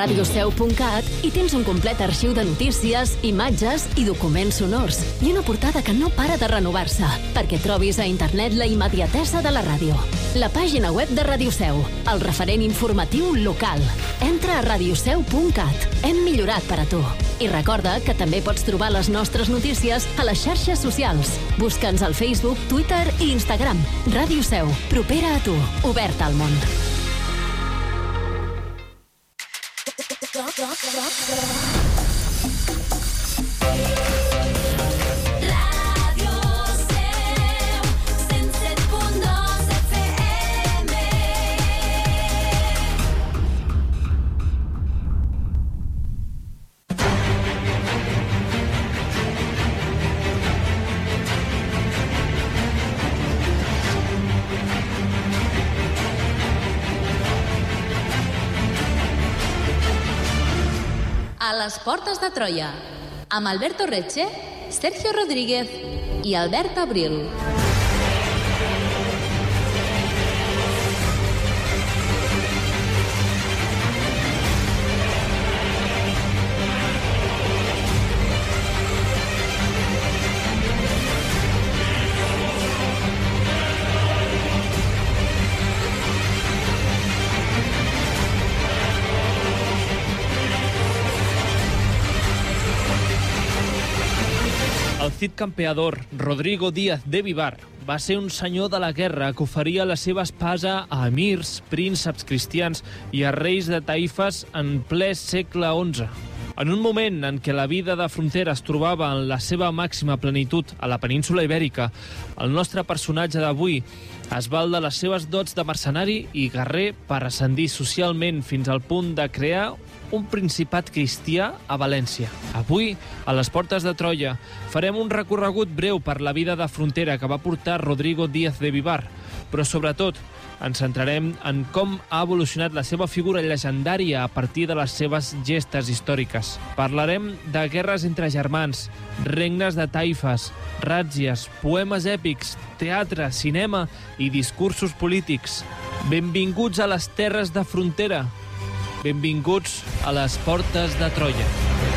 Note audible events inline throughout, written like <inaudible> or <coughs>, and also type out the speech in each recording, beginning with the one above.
radioseu.cat i tens un complet arxiu de notícies, imatges i documents sonors. I una portada que no para de renovar-se, perquè trobis a internet la immediatesa de la ràdio. La pàgina web de Ràdio Seu, el referent informatiu local. Entra a radioseu.cat. Hem millorat per a tu. I recorda que també pots trobar les nostres notícies a les xarxes socials. Busca'ns al Facebook, Twitter i Instagram. Ràdio Seu, propera a tu, oberta al món. Podcast. Troia, amb Alberto Reche, Sergio Rodríguez i Albert Abril. Cid campeador Rodrigo Díaz de Vivar va ser un senyor de la guerra que oferia la seva espasa a emirs, prínceps cristians i a reis de taifes en ple segle XI. En un moment en què la vida de frontera es trobava en la seva màxima plenitud a la península ibèrica, el nostre personatge d'avui es val de les seves dots de mercenari i guerrer per ascendir socialment fins al punt de crear un principat cristià a València. Avui, a les portes de Troia, farem un recorregut breu per la vida de frontera que va portar Rodrigo Díaz de Vivar, però sobretot ens centrarem en com ha evolucionat la seva figura llegendària a partir de les seves gestes històriques. Parlarem de guerres entre germans, regnes de taifes, ràtzies, poemes èpics, teatre, cinema i discursos polítics. Benvinguts a les terres de frontera. Benvinguts a les portes de Troia.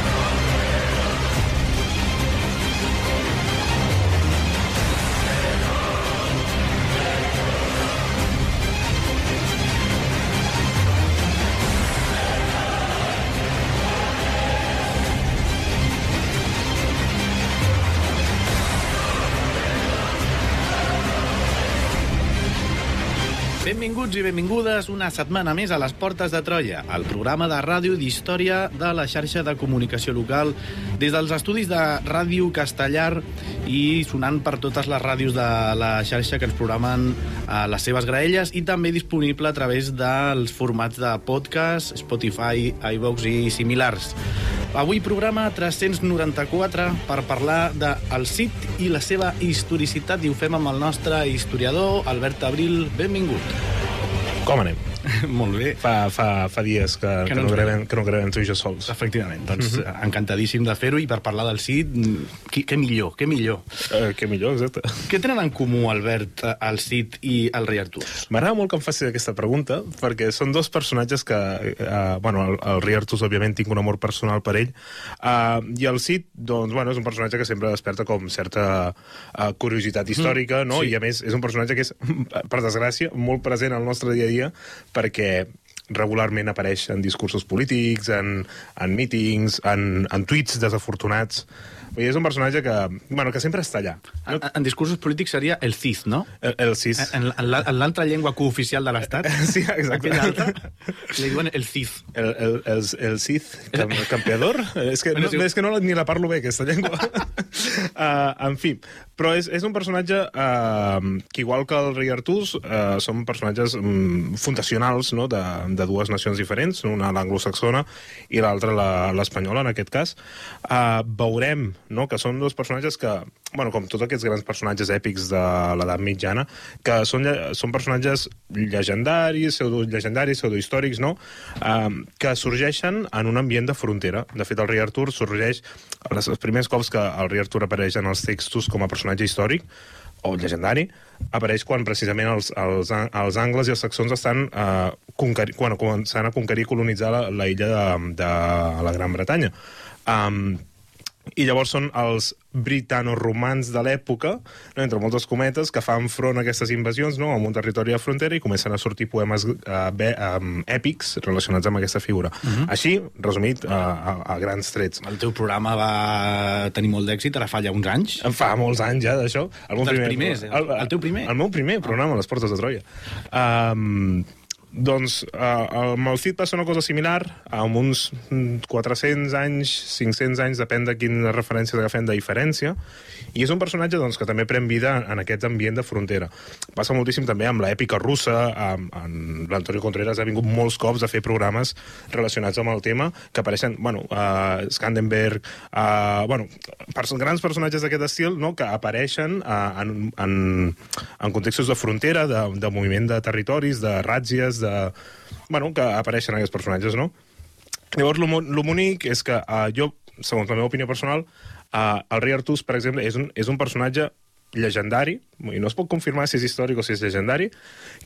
Benvingudes una setmana més a les Portes de Troia, el programa de ràdio d'història de la xarxa de comunicació local des dels estudis de Ràdio Castellar i sonant per totes les ràdios de la xarxa que ens programen a les seves graelles i també disponible a través dels formats de podcast, Spotify, iVox i similars. Avui programa 394 per parlar de Cid i la seva historicitat i ho fem amb el nostre historiador Albert Abril. Benvingut. Com anem? <laughs> Molt bé. Fa, fa, fa dies que, que, no no, ens gravem, que no gravem tu i jo sols. Efectivament, doncs uh -huh. encantadíssim de fer-ho i per parlar del Cid, qui, què millor, què millor. Eh, què millor, exacte. Què tenen en comú, Albert, el Cid i el rei Artur? M'agrada molt que em facis aquesta pregunta, perquè són dos personatges que... Eh, bueno, el, el rei Artús, òbviament, tinc un amor personal per ell, eh, i el Cid, doncs, bueno, és un personatge que sempre desperta com certa eh, curiositat històrica, mm, no? sí. I, a més, és un personatge que és, per desgràcia, molt present al nostre dia a dia, perquè regularment apareix en discursos polítics, en, en mítings, en, en tuits desafortunats. Vull dir, és un personatge que, bueno, que sempre està allà. En, en discursos polítics seria el Cid, no? El, el cis. En, en, la- en l'altra llengua cooficial de l'Estat, <laughs> Sí, exacte. aquella altra, li diuen el Cid. El, el, el, el Cid, cam, campeador? És que, Bueno, no, és que no, ni la parlo bé, aquesta llengua. uh, <laughs> en fi, però és, és un personatge uh, que, igual que el rei Artús, uh, són personatges um, fundacionals no? de, de dues nacions diferents, una l'anglosaxona i l'altra la- l'espanyola, en aquest cas. Uh, veurem no? que són dos personatges que, bueno, com tots aquests grans personatges èpics de l'edat mitjana, que són, són personatges llegendaris, pseudo-llegendaris, pseudohistòrics, no? Um, que sorgeixen en un ambient de frontera. De fet, el rei Artur sorgeix, els primers cops que el rei Artur apareix en els textos com a personatge històric, o llegendari, apareix quan precisament els, els, els angles i els saxons estan eh, conqueri, bueno, començant a conquerir i colonitzar la, la illa de, de la Gran Bretanya. Um, i llavors són els britano-romans de l'època, no, entre moltes cometes, que fan front a aquestes invasions no, en un territori de frontera i comencen a sortir poemes uh, be, um, èpics relacionats amb aquesta figura. Uh -huh. Així, resumit, uh, a, a grans trets. El teu programa va tenir molt d'èxit ara fa ja uns anys. Em fa molts anys ja d'això. El, meu Dels primers, el- el teu primer? El meu primer programa, Les Portes de Troia. Um, doncs uh, amb el CID passa una cosa similar, amb uns mm, 400 anys, 500 anys, depèn de quines referències agafem de diferència, i és un personatge doncs, que també pren vida en aquest ambient de frontera. Passa moltíssim també amb l'èpica russa, amb, amb l'Antonio Contreras ha vingut molts cops a fer programes relacionats amb el tema, que apareixen, bueno, uh, Skandenberg, uh, bueno, pers grans personatges d'aquest estil, no?, que apareixen uh, en, en, en contextos de frontera, de, de moviment de territoris, de ràtzies, de... Bueno, que apareixen aquests personatges, no? Llavors, bonic és que uh, jo, segons la meva opinió personal, uh, el rei Artús, per exemple, és un, és un personatge llegendari, i no es pot confirmar si és històric o si és llegendari,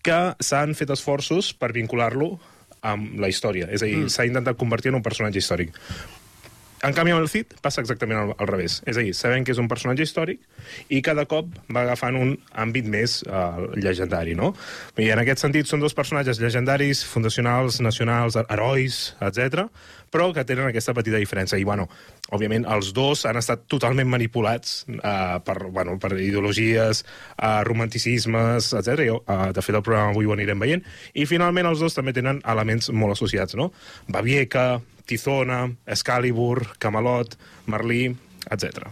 que s'han fet esforços per vincular-lo amb la història. És a dir, mm. s'ha intentat convertir en un personatge històric. En canvi, amb el Cid passa exactament al, al revés. És a dir, sabem que és un personatge històric i cada cop va agafant un àmbit més uh, llegendari, no? I en aquest sentit són dos personatges llegendaris, fundacionals, nacionals, herois, etc, però que tenen aquesta petita diferència. I, bueno, òbviament, els dos han estat totalment manipulats uh, per, bueno, per ideologies, uh, romanticismes, etc. I, uh, de fet, el programa avui ho anirem veient. I, finalment, els dos també tenen elements molt associats, no? Babieca, Tizona, Excalibur, Camelot, Merlí, etc.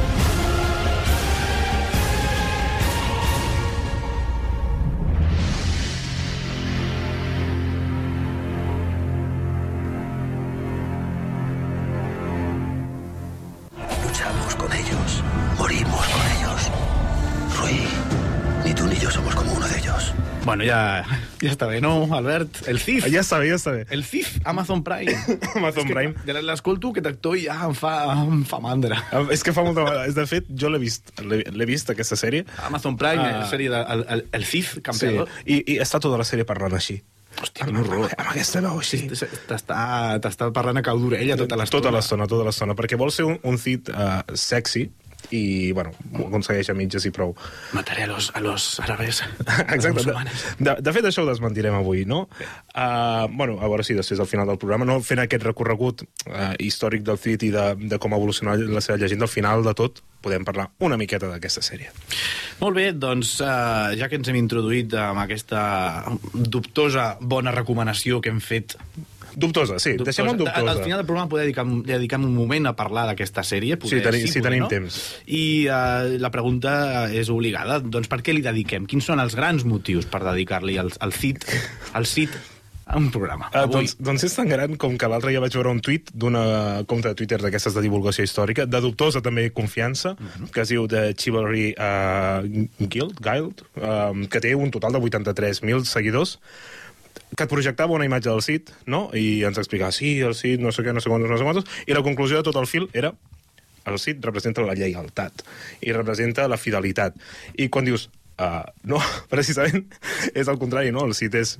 Bueno, ja, ja està bé, no, Albert? El CIF. Ja està bé, ja està bé. El CIF, Amazon Prime. <laughs> Amazon És que Prime. de L'escolto, aquest actor, ja em fa, em fa mandra. Ah, És que fa molta vegada. De fet, jo l'he vist, l'he vist, aquesta sèrie. Amazon Prime, Ah. ah. sèrie de, el, el, el CIF, Sí, campeador. i, i està tota la sèrie parlant així. Hòstia, amb, quin horror. amb, aquesta veu així. T'està parlant a cau d'orella tota l'estona. Tota l'estona, tota l'estona, perquè vol ser un, un Cid uh, sexy i, bueno, ho aconsegueix a mitges i prou. Mataré a los, a los árabes. <laughs> Exacte. De, de, de fet, això ho desmentirem avui, no? Uh, bueno, a veure si després al final del programa, no fent aquest recorregut uh, històric del Cid i de, de com ha evolucionat la seva llegenda, al final de tot podem parlar una miqueta d'aquesta sèrie. Molt bé, doncs, uh, ja que ens hem introduït amb aquesta dubtosa bona recomanació que hem fet Dubtosa, sí, deixem-ho dubtosa. Al final del programa poder dedicar, dedicar un moment a parlar d'aquesta sèrie. Poder, Sí, tenim- sí, poder, tenim no? temps. I uh, la pregunta és obligada. Doncs per què li dediquem? Quins són els grans motius per dedicar-li al, al CIT, al CIT a un programa? Uh, Avui. doncs, doncs és tan gran com que l'altre dia vaig veure un tuit d'una compte de Twitter d'aquestes de divulgació històrica, de dubtosa també confiança, que es diu The Chivalry uh, Guild, Guild um, que té un total de 83.000 seguidors, que et projectava una imatge del Cid, no? I ens explicava, sí, el Cid, no sé què, no sé quantos, no sé quantos, i la conclusió de tot el fil era el Cid representa la lleialtat i representa la fidelitat. I quan dius, uh, no, <laughs> precisament és el contrari, no? El Cid és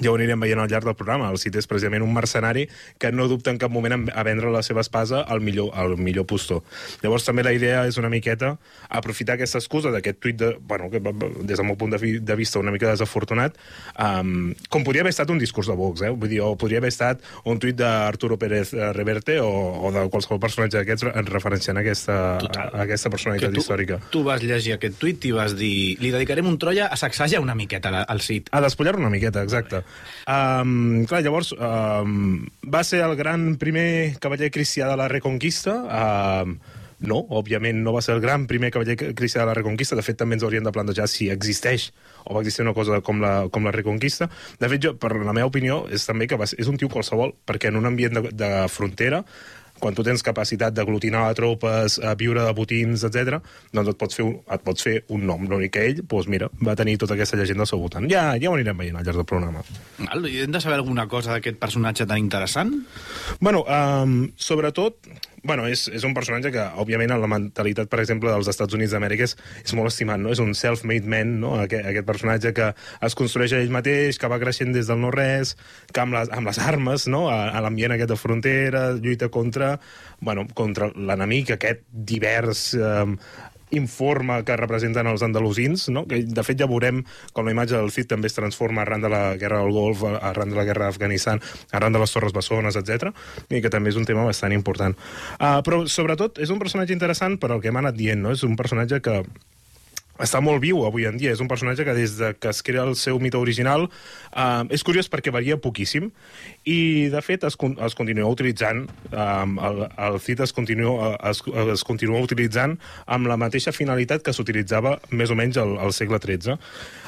ja ho anirem veient al llarg del programa. El Cid és precisament un mercenari que no dubta en cap moment en- a vendre la seva espasa al millor, al millor postor. Llavors també la idea és una miqueta aprofitar aquesta excusa d'aquest tuit, de, bueno, que des del meu punt de, vi- de vista una mica desafortunat, um, com podria haver estat un discurs de Vox, eh? Vull dir, o podria haver estat un tuit d'Arturo Pérez eh, Reverte o, o de qualsevol personatge d'aquests en referenciant aquesta, a, a aquesta que personalitat tu, històrica. tu vas llegir aquest tuit i vas dir li dedicarem un Troia a sacsejar una miqueta al Cid. A despullar una miqueta, exacte. Um, clar, llavors, um, va ser el gran primer cavaller cristià de la Reconquista. Um, No, òbviament no va ser el gran primer cavaller cristià de la Reconquista. De fet, també ens hauríem de plantejar si existeix o va existir una cosa com la, com la Reconquista. De fet, jo, per la meva opinió, és també que va és un tio qualsevol, perquè en un ambient de, de frontera quan tu tens capacitat d'aglutinar tropes, a viure de botins, etc, doncs et pots fer un, et pots fer un nom. L'únic que ell, doncs mira, va tenir tota aquesta llegenda al seu voltant. Ja, ja ho anirem veient al llarg del programa. Val, Hem de saber alguna cosa d'aquest personatge tan interessant? Bueno, um, sobretot, bueno, és, és un personatge que, òbviament, en la mentalitat, per exemple, dels Estats Units d'Amèrica és, és molt estimat, no? És un self-made man, no? Aquest, aquest personatge que es construeix a ell mateix, que va creixent des del no-res, que amb les, amb les armes, no? A, a l'ambient aquest de frontera, lluita contra, bueno, contra l'enemic aquest divers... Um, informe que representen els andalusins, no? que de fet ja veurem com la imatge del Cid també es transforma arran de la guerra del Golf, arran de la guerra d'Afganistan, arran de les Torres Bessones, etc i que també és un tema bastant important. Uh, però sobretot és un personatge interessant per al que hem anat dient, no? és un personatge que està molt viu avui en dia. És un personatge que des de que es crea el seu mite original eh, és curiós perquè varia poquíssim i, de fet, es, es continua utilitzant eh, el, el Cid es continua, es, es continua utilitzant amb la mateixa finalitat que s'utilitzava més o menys al, al segle XIII.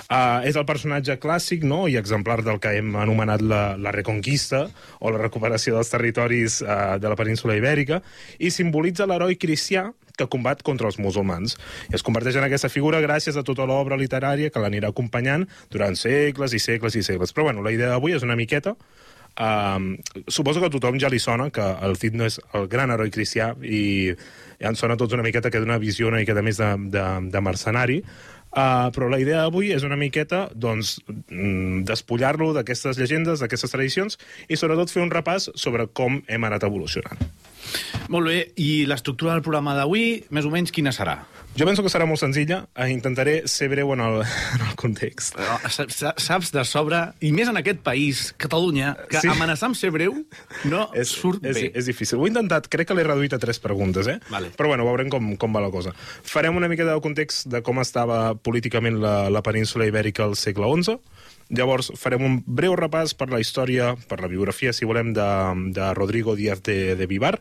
Uh, és el personatge clàssic no? i exemplar del que hem anomenat la, la reconquista o la recuperació dels territoris uh, de la península ibèrica i simbolitza l'heroi cristià que combat contra els musulmans. I es converteix en aquesta figura gràcies a tota l'obra literària que l'anirà acompanyant durant segles i segles i segles. Però bueno, la idea d'avui és una miqueta Um, suposo que a tothom ja li sona que el Cid no és el gran heroi cristià i ja ens sona tots una miqueta que d'una visió una miqueta més de, de, de mercenari Uh, però la idea d'avui és una miqueta doncs, mm, despullar-lo d'aquestes llegendes, d'aquestes tradicions i sobretot fer un repàs sobre com hem anat evolucionant. Molt bé, i l'estructura del programa d'avui, més o menys, quina serà? Jo penso que serà molt senzilla, eh, intentaré ser breu en el, en el context. Però sa- saps de sobre, i més en aquest país, Catalunya, que Sí. amenaçar amb ser breu no <laughs> és, surt és, bé. és difícil. Ho he intentat, crec que l'he reduït a tres preguntes, eh? Vale. Però bueno, veurem com, com va la cosa. Farem una mica de context de com estava políticament la, la península ibèrica al segle XI. Llavors farem un breu repàs per la història, per la biografia, si volem, de, de Rodrigo Díaz de, de Vivar.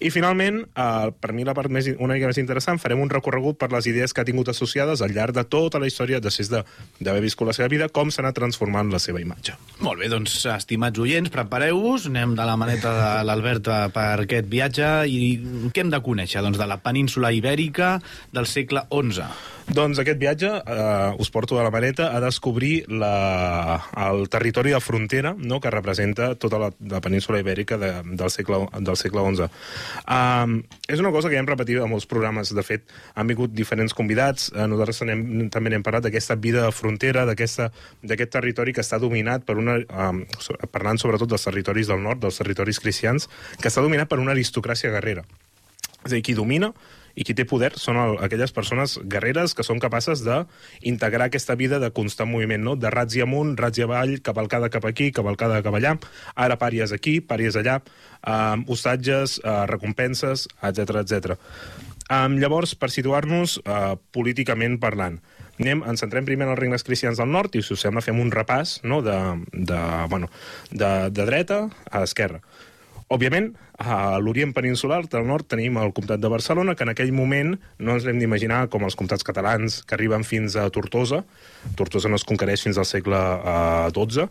I finalment, eh, per mi la part més, una mica més interessant, farem un recorregut per les idees que ha tingut associades al llarg de tota la història després de- d'haver viscut la seva vida, com s'ha anat transformant la seva imatge. Molt bé, doncs, estimats oients, prepareu-vos, anem de la maneta de l'Alberta per aquest viatge i què hem de conèixer? Doncs de la península ibèrica del segle XI. Doncs aquest viatge eh, us porto a la maneta a descobrir la, el territori de frontera no?, que representa tota la, la península ibèrica de, del, segle, del segle XI. Um, és una cosa que ja hem repetit en molts programes. De fet, han vingut diferents convidats. Eh, nosaltres anem, també n'hem parlat d'aquesta vida de frontera, d'aquest territori que està dominat per una... Um, parlant sobretot dels territoris del nord, dels territoris cristians, que està dominat per una aristocràcia guerrera. És a dir, qui domina i qui té poder són el, aquelles persones guerreres que són capaces d'integrar aquesta vida de constant moviment, no? de rats i amunt, rats i avall, cavalcada cap aquí, cavalcada cap allà, ara pàries aquí, pàries allà, um, hostatges, uh, recompenses, etc etc. Um, llavors, per situar-nos uh, políticament parlant, anem, ens centrem primer en els regnes cristians del nord i, si us sembla, fem un repàs no? de, de, bueno, de, de dreta a esquerra. Òbviament, a l'Orient peninsular del nord tenim el comtat de Barcelona, que en aquell moment no ens l'hem d'imaginar com els comtats catalans que arriben fins a Tortosa. Tortosa no es conquereix fins al segle eh, XII,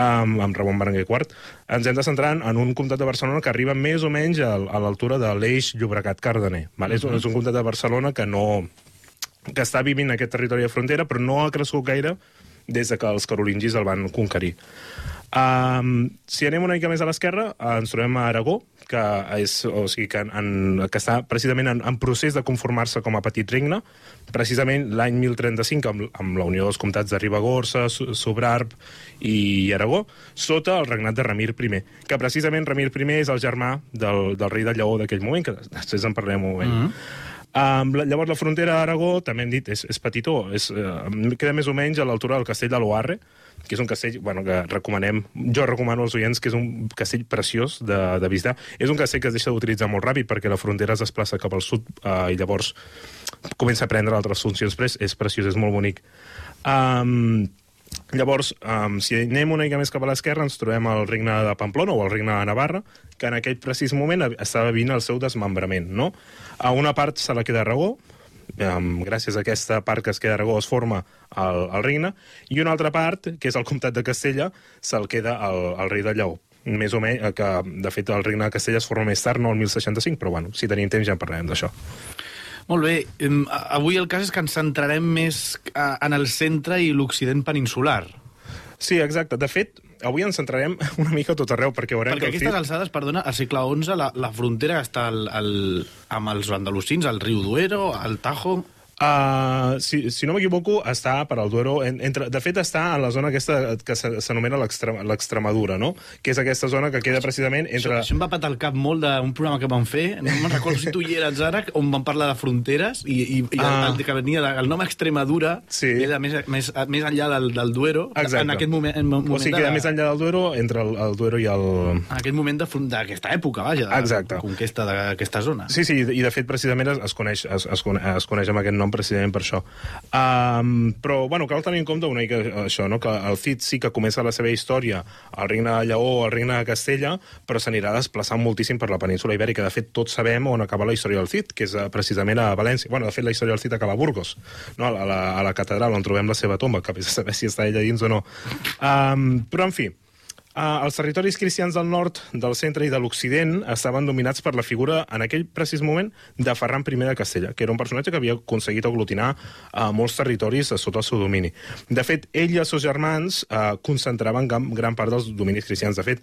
amb, amb Ramon Berenguer IV. Ens hem de centrar en un comtat de Barcelona que arriba més o menys a, a l'altura de l'eix Llobregat-Cardener. Vale? És, un, és un comtat de Barcelona que no que està vivint aquest territori de frontera, però no ha crescut gaire des de que els carolingis el van conquerir. Um, si anem una mica més a l'esquerra, eh, ens trobem a Aragó, que, és, o sigui, que, en, que està precisament en, en procés de conformar-se com a petit regne, precisament l'any 1035, amb, amb la unió dels comtats de Ribagorça, Sobrarb i Aragó, sota el regnat de Ramir I, que precisament Ramir I és el germà del, del rei de Lleó d'aquell moment, que després en parlarem un moment. Mm -hmm. Um, la- llavors, la frontera d'Aragó, també hem dit, és, és petitó. És, uh, queda més o menys a l'altura del castell de Loarre, que és un castell bueno, que recomanem, jo recomano als oients que és un castell preciós de, de visitar. És un castell que es deixa d'utilitzar molt ràpid perquè la frontera es desplaça cap al sud uh, i llavors comença a prendre altres funcions, però és, preciós, és molt bonic. Um, Llavors, um, si anem una mica més cap a l'esquerra, ens trobem el regne de Pamplona o el regne de Navarra, que en aquell precís moment estava vivint el seu desmembrament. No? A una part se la queda Aragó, um, gràcies a aquesta part que es queda Aragó es forma el, el regne, i una altra part, que és el comtat de Castella, se'l queda el, el rei de Lleó més o menys, que de fet el regne de Castella es forma més tard, no el 1065, però bueno, si tenim temps ja en parlarem d'això. Molt bé, avui el cas és que ens centrarem més eh, en el centre i l'occident peninsular. Sí, exacte. De fet, avui ens centrarem <laughs> una mica tot arreu, perquè veurem Perquè que el aquestes Cid... alçades, perdona, al segle XI la, la frontera està al, al, amb els andalusins, al riu Duero, al Tajo... Uh, si, si no m'equivoco, està per al Duero... En, entre, de fet, està en la zona aquesta que se- s'anomena l'Extre- l'Extremadura, no? Que és aquesta zona que queda precisament Entre... Això, això em va patar el cap molt d'un programa que vam fer, no me'n recordo si tu hi eres ara, on vam parlar de fronteres, i, i, i el, Ah. el que venia, de, el nom Extremadura, Sí. era més, més, més enllà del, del Duero, Exacte. en aquest moment, en moment O sigui, de, queda més enllà del Duero, entre el, el Duero i el... en aquest moment de d'aquesta època, vaja, de Exacte. conquesta d'aquesta zona. Sí, sí, i de fet precisament es, es, coneix, es, es, cone- es coneix amb aquest nom precisament per això. Um, però, bueno, cal tenir en compte una mica això, no? que el Cid sí que comença la seva història al regne de Lleó, al regne de Castella, però s'anirà desplaçant moltíssim per la península ibèrica. De fet, tots sabem on acaba la història del Cid, que és eh, precisament a València. Bueno, de fet, la història del Cid acaba a Burgos, no? a, la, a la catedral on trobem la seva tomba, que a saber si està ella dins o no. Um, però, en fi, Uh, els territoris cristians del nord, del centre i de l'occident estaven dominats per la figura, en aquell precís moment, de Ferran I de Castella, que era un personatge que havia aconseguit aglutinar uh, molts territoris uh, sota el seu domini. De fet, ell i els seus germans uh, concentraven gran, gran part dels dominis cristians. De fet,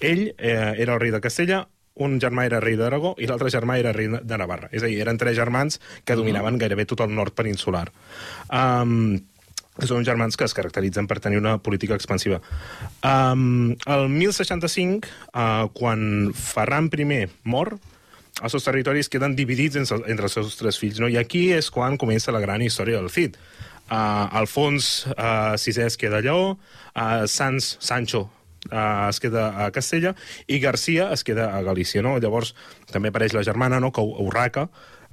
ell eh, era el rei de Castella, un germà era rei d'Aragó i l'altre germà era rei de Navarra. És a dir, eren tres germans que dominaven gairebé tot el nord peninsular. Um, són germans que es caracteritzen per tenir una política expansiva. Um, el 1065, uh, quan Ferran I mor, els seus territoris queden dividits entre, els seus tres fills, no? i aquí és quan comença la gran història del Cid. Uh, Alfons uh, VI es queda a Lleó, uh, Sans, Sancho uh, es queda a Castella i Garcia es queda a Galícia. No? Llavors també apareix la germana, no? que Urraca,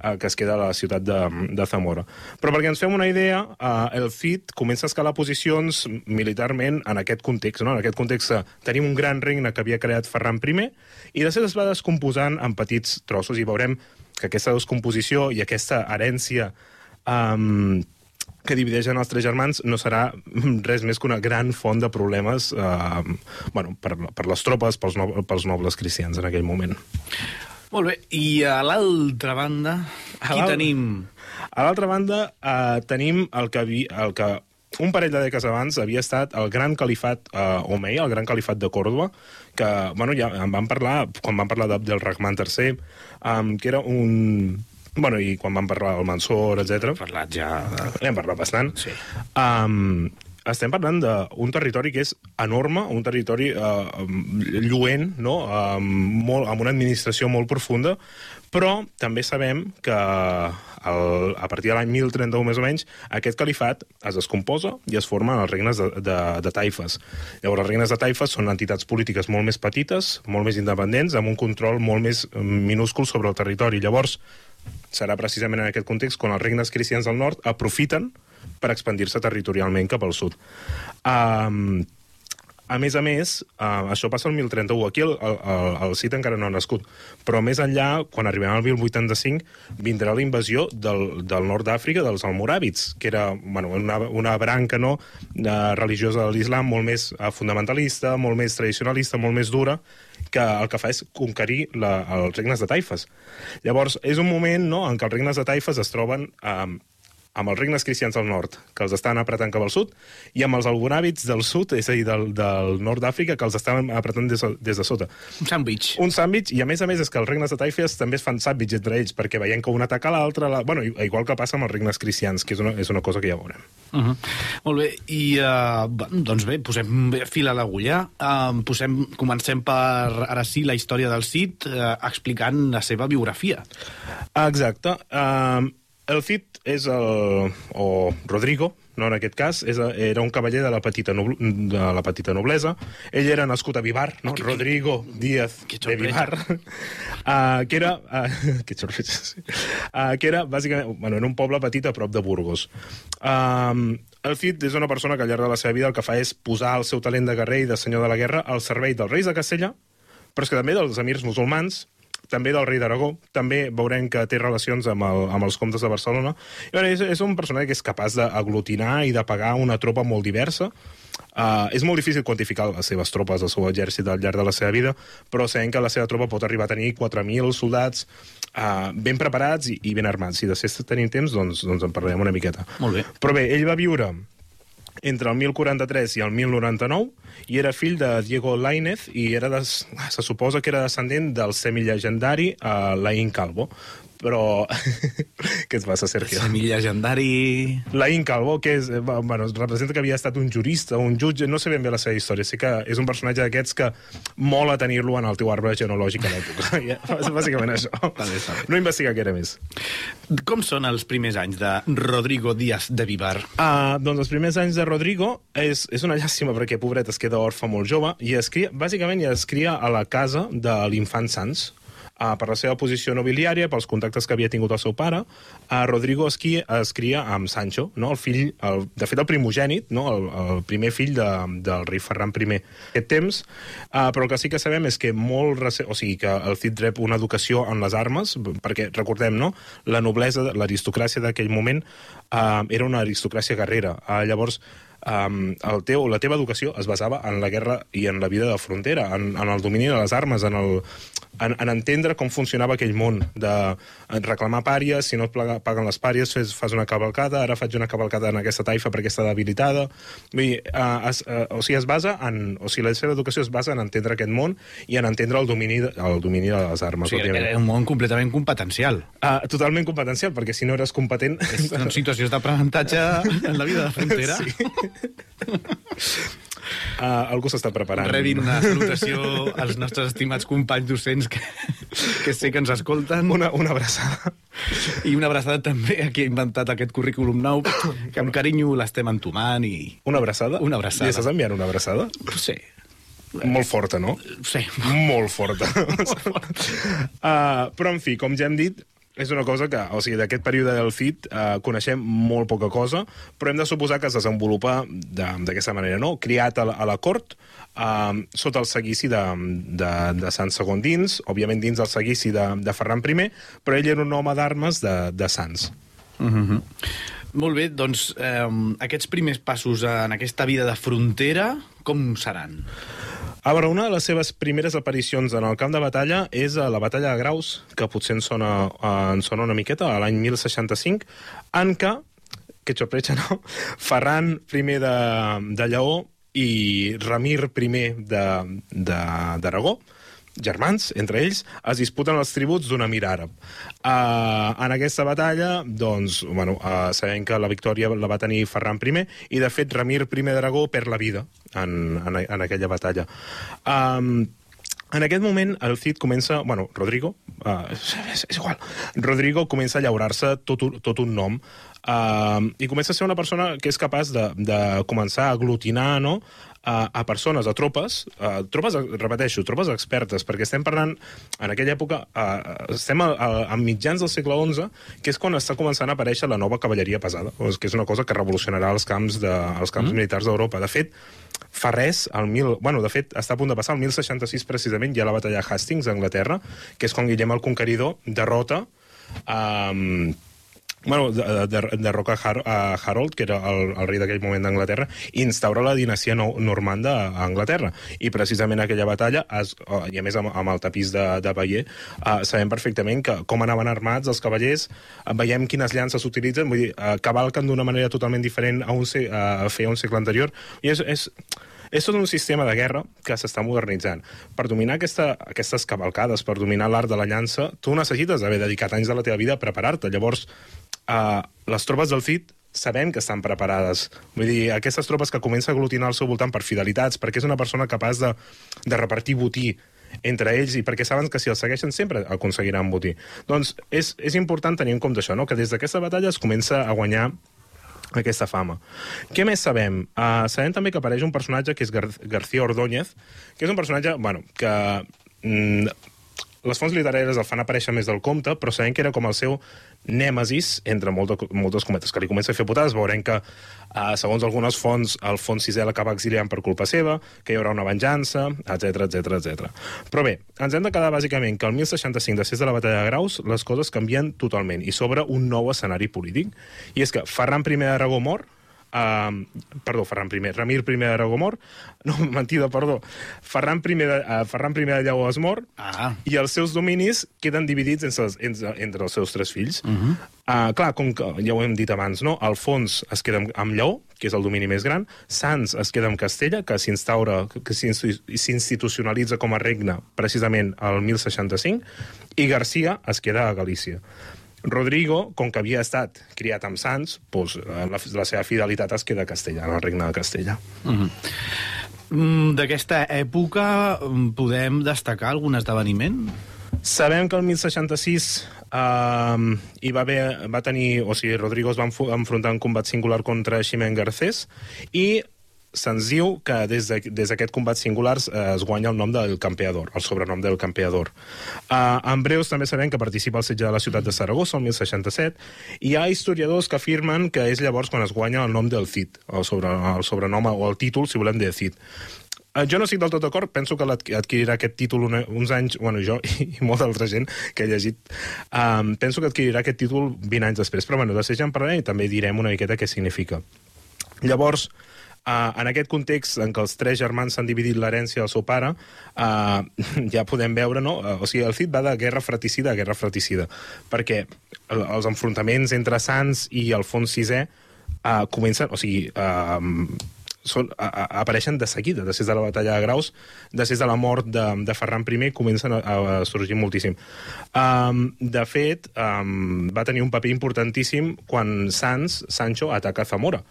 eh, que es queda a la ciutat de, de Zamora. Però perquè ens fem una idea, eh, el Cid comença a escalar posicions militarment en aquest context. No? En aquest context eh, tenim un gran regne que havia creat Ferran I i després es va descomposant en petits trossos i veurem que aquesta descomposició i aquesta herència um, que divideixen els tres germans no serà res més que una gran font de problemes eh, bueno, per, per les tropes, pels, no, pels nobles cristians en aquell moment. Molt bé, i a l'altra banda, A qui tenim? A l'altra banda, eh, tenim el que, vi, el que un parell de dècades abans havia estat el gran califat eh, Omei, el gran califat de Còrdoba, que, bueno, ja en vam parlar, quan vam parlar d'Abdel Rahman III, um, que era un... Bueno, i quan vam parlar del Mansor, etc. Parlat ja... N'hem parlat bastant. Sí. Um, estem parlant d'un territori que és enorme, un territori uh, lluent, no? um, molt, amb una administració molt profunda, però també sabem que el, a partir de l'any 1031 més o menys aquest califat es descomposa i es formen els regnes de, de, de taifes. Llavors, els regnes de taifes són entitats polítiques molt més petites, molt més independents, amb un control molt més eh, minúscul sobre el territori. Llavors, serà precisament en aquest context quan els regnes cristians del nord aprofiten per expandir-se territorialment cap al sud. Um, a més a més, uh, això passa el 1031. Aquí el, el, el, el Cid encara no ha nascut. Però més enllà, quan arribem al 1085, vindrà la invasió del, del nord d'Àfrica, dels almoràvits, que era bueno, una, una branca no, uh, religiosa de l'islam molt més uh, fundamentalista, molt més tradicionalista, molt més dura, que el que fa és conquerir la, els regnes de taifes. Llavors, és un moment no, en què els regnes de taifes es troben um, amb els regnes cristians del nord, que els estan apretant cap al sud, i amb els algonàvits del sud, és a dir, del, del nord d'Àfrica, que els estan apretant des, de- des de sota. Un sandwich. Un sàndwich, i a més a més és que els regnes de taifes també es fan sàndwich entre ells, perquè veient que un ataca l'altre... La... Bueno, igual que passa amb els regnes cristians, que és una, és una cosa que ja veurem. Uh -huh. Molt bé, i uh, doncs bé, posem fil a l'agulla. Uh, posem, comencem per, ara sí, la història del Cid, uh, explicant la seva biografia. Exacte. Um, el Cid és el... o Rodrigo, no en aquest cas, és, era un cavaller de la petita, noble, de la petita noblesa. Ell era nascut a Vivar, no? Rodrigo Díaz que de. Vivar. Uh, <laughs> que era... <laughs> Uh, que sorpresa, sí. Uh, que era, bàsicament, bueno, en un poble petit a prop de Burgos. Um, el Cid és una persona que al llarg de la seva vida el que fa és posar el seu talent de guerrer i de senyor de la guerra al servei dels reis de Castella, però és que també dels emirs musulmans, també del rei d'Aragó, també veurem que té relacions amb, el, amb els comtes de Barcelona. I, bueno, és, és un personatge que és capaç d'aglutinar i de pagar una tropa molt diversa. Uh, és molt difícil quantificar les seves tropes, el seu exèrcit al llarg de la seva vida, però sabem que la seva tropa pot arribar a tenir 4.000 soldats uh, ben preparats i, i ben armats. Si després tenim temps, doncs, doncs en parlarem una miqueta. Molt bé. Però bé, ell va viure entre el 1043 i el 1099 i era fill de Diego Lainez i era de, se suposa que era descendent del semillegendari uh, Laín Calvo però... <laughs> Què et passa, Sergio? Semi-llegendari... Laín Calvo, que és, eh, bueno, representa que havia estat un jurista, un jutge, no sé ben bé la seva història, sé que és un personatge d'aquests que mola tenir-lo en el teu arbre genealògic a l'època. <laughs> Bàsicament això. bé. No investiga què era més. Com són els primers anys de Rodrigo Díaz de Vivar? Uh, doncs els primers anys de Rodrigo és, és una llàstima perquè, pobret, es queda orfe molt jove i es cria, bàsicament ja es cria a la casa de l'infant Sans, Uh, per la seva posició nobiliària, pels contactes que havia tingut el seu pare, uh, Rodrigo es, qui, es cria amb Sancho, no? el fill, el, de fet el primogènit, no? el, el primer fill de, del rei Ferran I aquest temps, uh, però el que sí que sabem és que molt o sigui, que el Cid rep una educació en les armes, perquè recordem, no? la noblesa, l'aristocràcia d'aquell moment uh, era una aristocràcia guerrera. Uh, llavors, um, el teu, la teva educació es basava en la guerra i en la vida de frontera, en, en el domini de les armes, en, el, en, en entendre com funcionava aquell món, de reclamar pàries, si no et paguen les pàries fes, fas una cavalcada, ara faig una cavalcada en aquesta taifa perquè està debilitada. Vull dir, uh, es, uh, o sigui, es basa en... O sigui, la seva educació es basa en entendre aquest món i en entendre el domini, de- el domini de les O armes. sigui, òbviament. era un món completament competencial. Uh, totalment competencial, perquè si no eres competent... En situacions d'aprenentatge en la vida de frontera. <laughs> Sí. Uh, algú s'està preparant. Rebin una salutació als nostres estimats companys docents que, que sé que ens escolten. Una, una abraçada. I una abraçada també a qui ha inventat aquest currículum nou, que amb carinyo l'estem entomant i... Una abraçada? Una abraçada. Li estàs enviant una abraçada? Sí, Molt forta, no? sí. Molt forta. uh, però, en fi, com ja hem dit, és una cosa que, o sigui, d'aquest període del Cid uh, coneixem molt poca cosa, però hem de suposar que es desenvolupa de- d'aquesta manera, no? Criat a a la cort, uh, sota el seguici de, de, de Sant Segon dins, òbviament dins del seguici de, de Ferran I, però ell era un home d'armes de, de Sants. Molt bé, doncs eh, aquests primers passos en aquesta vida de frontera, com seran? A veure, una de les seves primeres aparicions en el camp de batalla és a la batalla de Graus, que potser en sona, eh, en sona una miqueta, a l'any 1065, en què, que sorpresa, no? <laughs> Ferran I de, de Lleó i Ramir I de- de- d'Aragó, germans, entre ells, es disputen els tributs d'un emir àrab. Uh, en aquesta batalla, doncs, bueno, uh, sabem que la victòria la va tenir Ferran I, i de fet Ramir I d'Aragó perd la vida en, en, en aquella batalla. Um, en aquest moment, el Cid comença... Bueno, Rodrigo, uh, és, és igual. Rodrigo comença a llaurar-se tot, un- tot un nom uh, i comença a ser una persona que és capaç de, de començar a aglutinar, no?, a, a persones, a tropes, a tropes, repeteixo, tropes expertes, perquè estem parlant, en aquella època, a, estem a, a, a mitjans del segle XI, que és quan està començant a aparèixer la nova cavalleria pesada, que és una cosa que revolucionarà els camps, de, els camps mm. militars d'Europa. De fet, fa res, el mil... Bueno, de fet, està a punt de passar, el 1066 precisament, hi ha la batalla de Hastings, a Anglaterra, que és quan Guillem el Conqueridor derrota um, bueno, de, de, de Roca Har Harold, que era el, el rei d'aquell moment d'Anglaterra, instaura la dinastia no normanda a Anglaterra. I precisament aquella batalla, es, i a més amb, amb el tapís de, de Bayer, uh, sabem perfectament que com anaven armats els cavallers, uh, veiem quines llances s'utilitzen, vull dir, uh, cavalquen d'una manera totalment diferent a, un, a fer un segle anterior, i és, és, és tot un sistema de guerra que s'està modernitzant. Per dominar aquesta, aquestes cavalcades, per dominar l'art de la llança, tu necessites haver dedicat anys de la teva vida a preparar-te. Llavors, uh, les tropes del Cid sabem que estan preparades. Vull dir, aquestes tropes que comença a aglutinar al seu voltant per fidelitats, perquè és una persona capaç de, de repartir botí entre ells i perquè saben que si els segueixen sempre aconseguiran botí. Doncs és, és important tenir en compte això, no? que des d'aquesta batalla es comença a guanyar aquesta fama. Què més sabem? Uh, sabem també que apareix un personatge que és Gar García Ordóñez, que és un personatge, bueno, que... Mm, les fonts literàries el fan aparèixer més del compte, però sabem que era com el seu nèmesis, entre molt de, moltes cometes, que li comença a fer putades, veurem que, uh, segons algunes fonts, el fons sisè l'acaba exiliant per culpa seva, que hi haurà una venjança, etc etc etc. Però bé, ens hem de quedar bàsicament que el 1065, després de la batalla de Graus, les coses canvien totalment i s'obre un nou escenari polític. I és que Ferran I d'Aragó mor, Uh, perdó, Ferran I, Ramir I d'Aragó mor, no, <laughs> mentida, perdó, Ferran I de, uh, Ferran I de Lleó es mor, Ah. i els seus dominis queden dividits entre, els- entre, entre els seus tres fills. Uh -huh. uh, clar, com que ja ho hem dit abans, no? Alfons es queda amb, amb Lleó, que és el domini més gran, Sants es queda amb Castella, que s'instaura, que s'institucionalitza com a regne precisament al 1065, i Garcia es queda a Galícia. Rodrigo, com que havia estat criat amb Sants, doncs, eh, la, la seva fidelitat es queda a Castella, el regne de Castella. Mm, D'aquesta època mm, podem destacar algun esdeveniment? Sabem que el 1066 uh, hi va, haver, va tenir... O sigui, Rodrigo es va enfrontar en combat singular contra Ximén Garcés i se'ns diu que des de- des d'aquest combat singular eh, es guanya el nom del campeador, el sobrenom del campeador. Uh, en breus també sabem que participa al setge de la ciutat de Saragossa, el 1067, i hi ha historiadors que afirmen que és llavors quan es guanya el nom del Cid, el, sobre, el sobrenom o el títol, si volem, de Cid. Eh, Jo no estic del tot d'acord, penso que adquirirà aquest títol uns anys, bueno, jo i, <laughs> i molta altra gent que he llegit, um, penso que adquirirà aquest títol 20 anys després, però bueno, de ser ja en parlarem i també direm una miqueta què significa. Llavors, Uh, en aquest context en què els tres germans s'han dividit l'herència del seu pare, uh, <laughs> ja podem veure, no? Uh, o sigui, el Cid va de guerra fratricida a guerra fratricida, perquè el, els enfrontaments entre Sants i Alfons VI uh, comencen, o sigui, uh, són, a, apareixen de seguida, després de la batalla de Graus, després de la mort de, de Ferran I, comencen a, a sorgir moltíssim. Um, de fet, um, va tenir un paper importantíssim quan Sans, Sancho, ataca Zamora.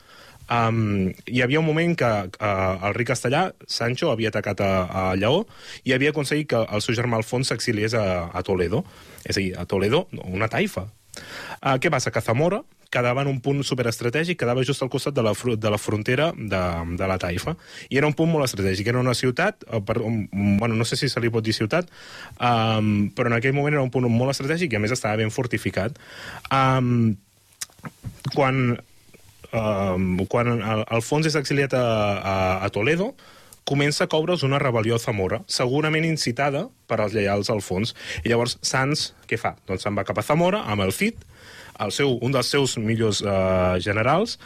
Um, hi havia un moment que uh, el rei castellà, Sancho, havia atacat a, a Lleó i havia aconseguit que el seu germà Alfons s'exiliés a, a Toledo. És a dir, a Toledo, una taifa. Uh, què passa? Que Zamora quedava en un punt superestratègic, quedava just al costat de la, de la frontera de, de la taifa. I era un punt molt estratègic. Era una ciutat, eh, per, bueno, no sé si se li pot dir ciutat, um, però en aquell moment era un punt molt estratègic i a més estava ben fortificat. Um, quan um, quan Al- Alfons és exiliat a, a, a Toledo, comença a coure's una rebel·lió a Zamora, segurament incitada per als lleials a Alfons. I llavors Sans, què fa? Doncs se'n va cap a Zamora amb el Cid, el seu, un dels seus millors uh, generals,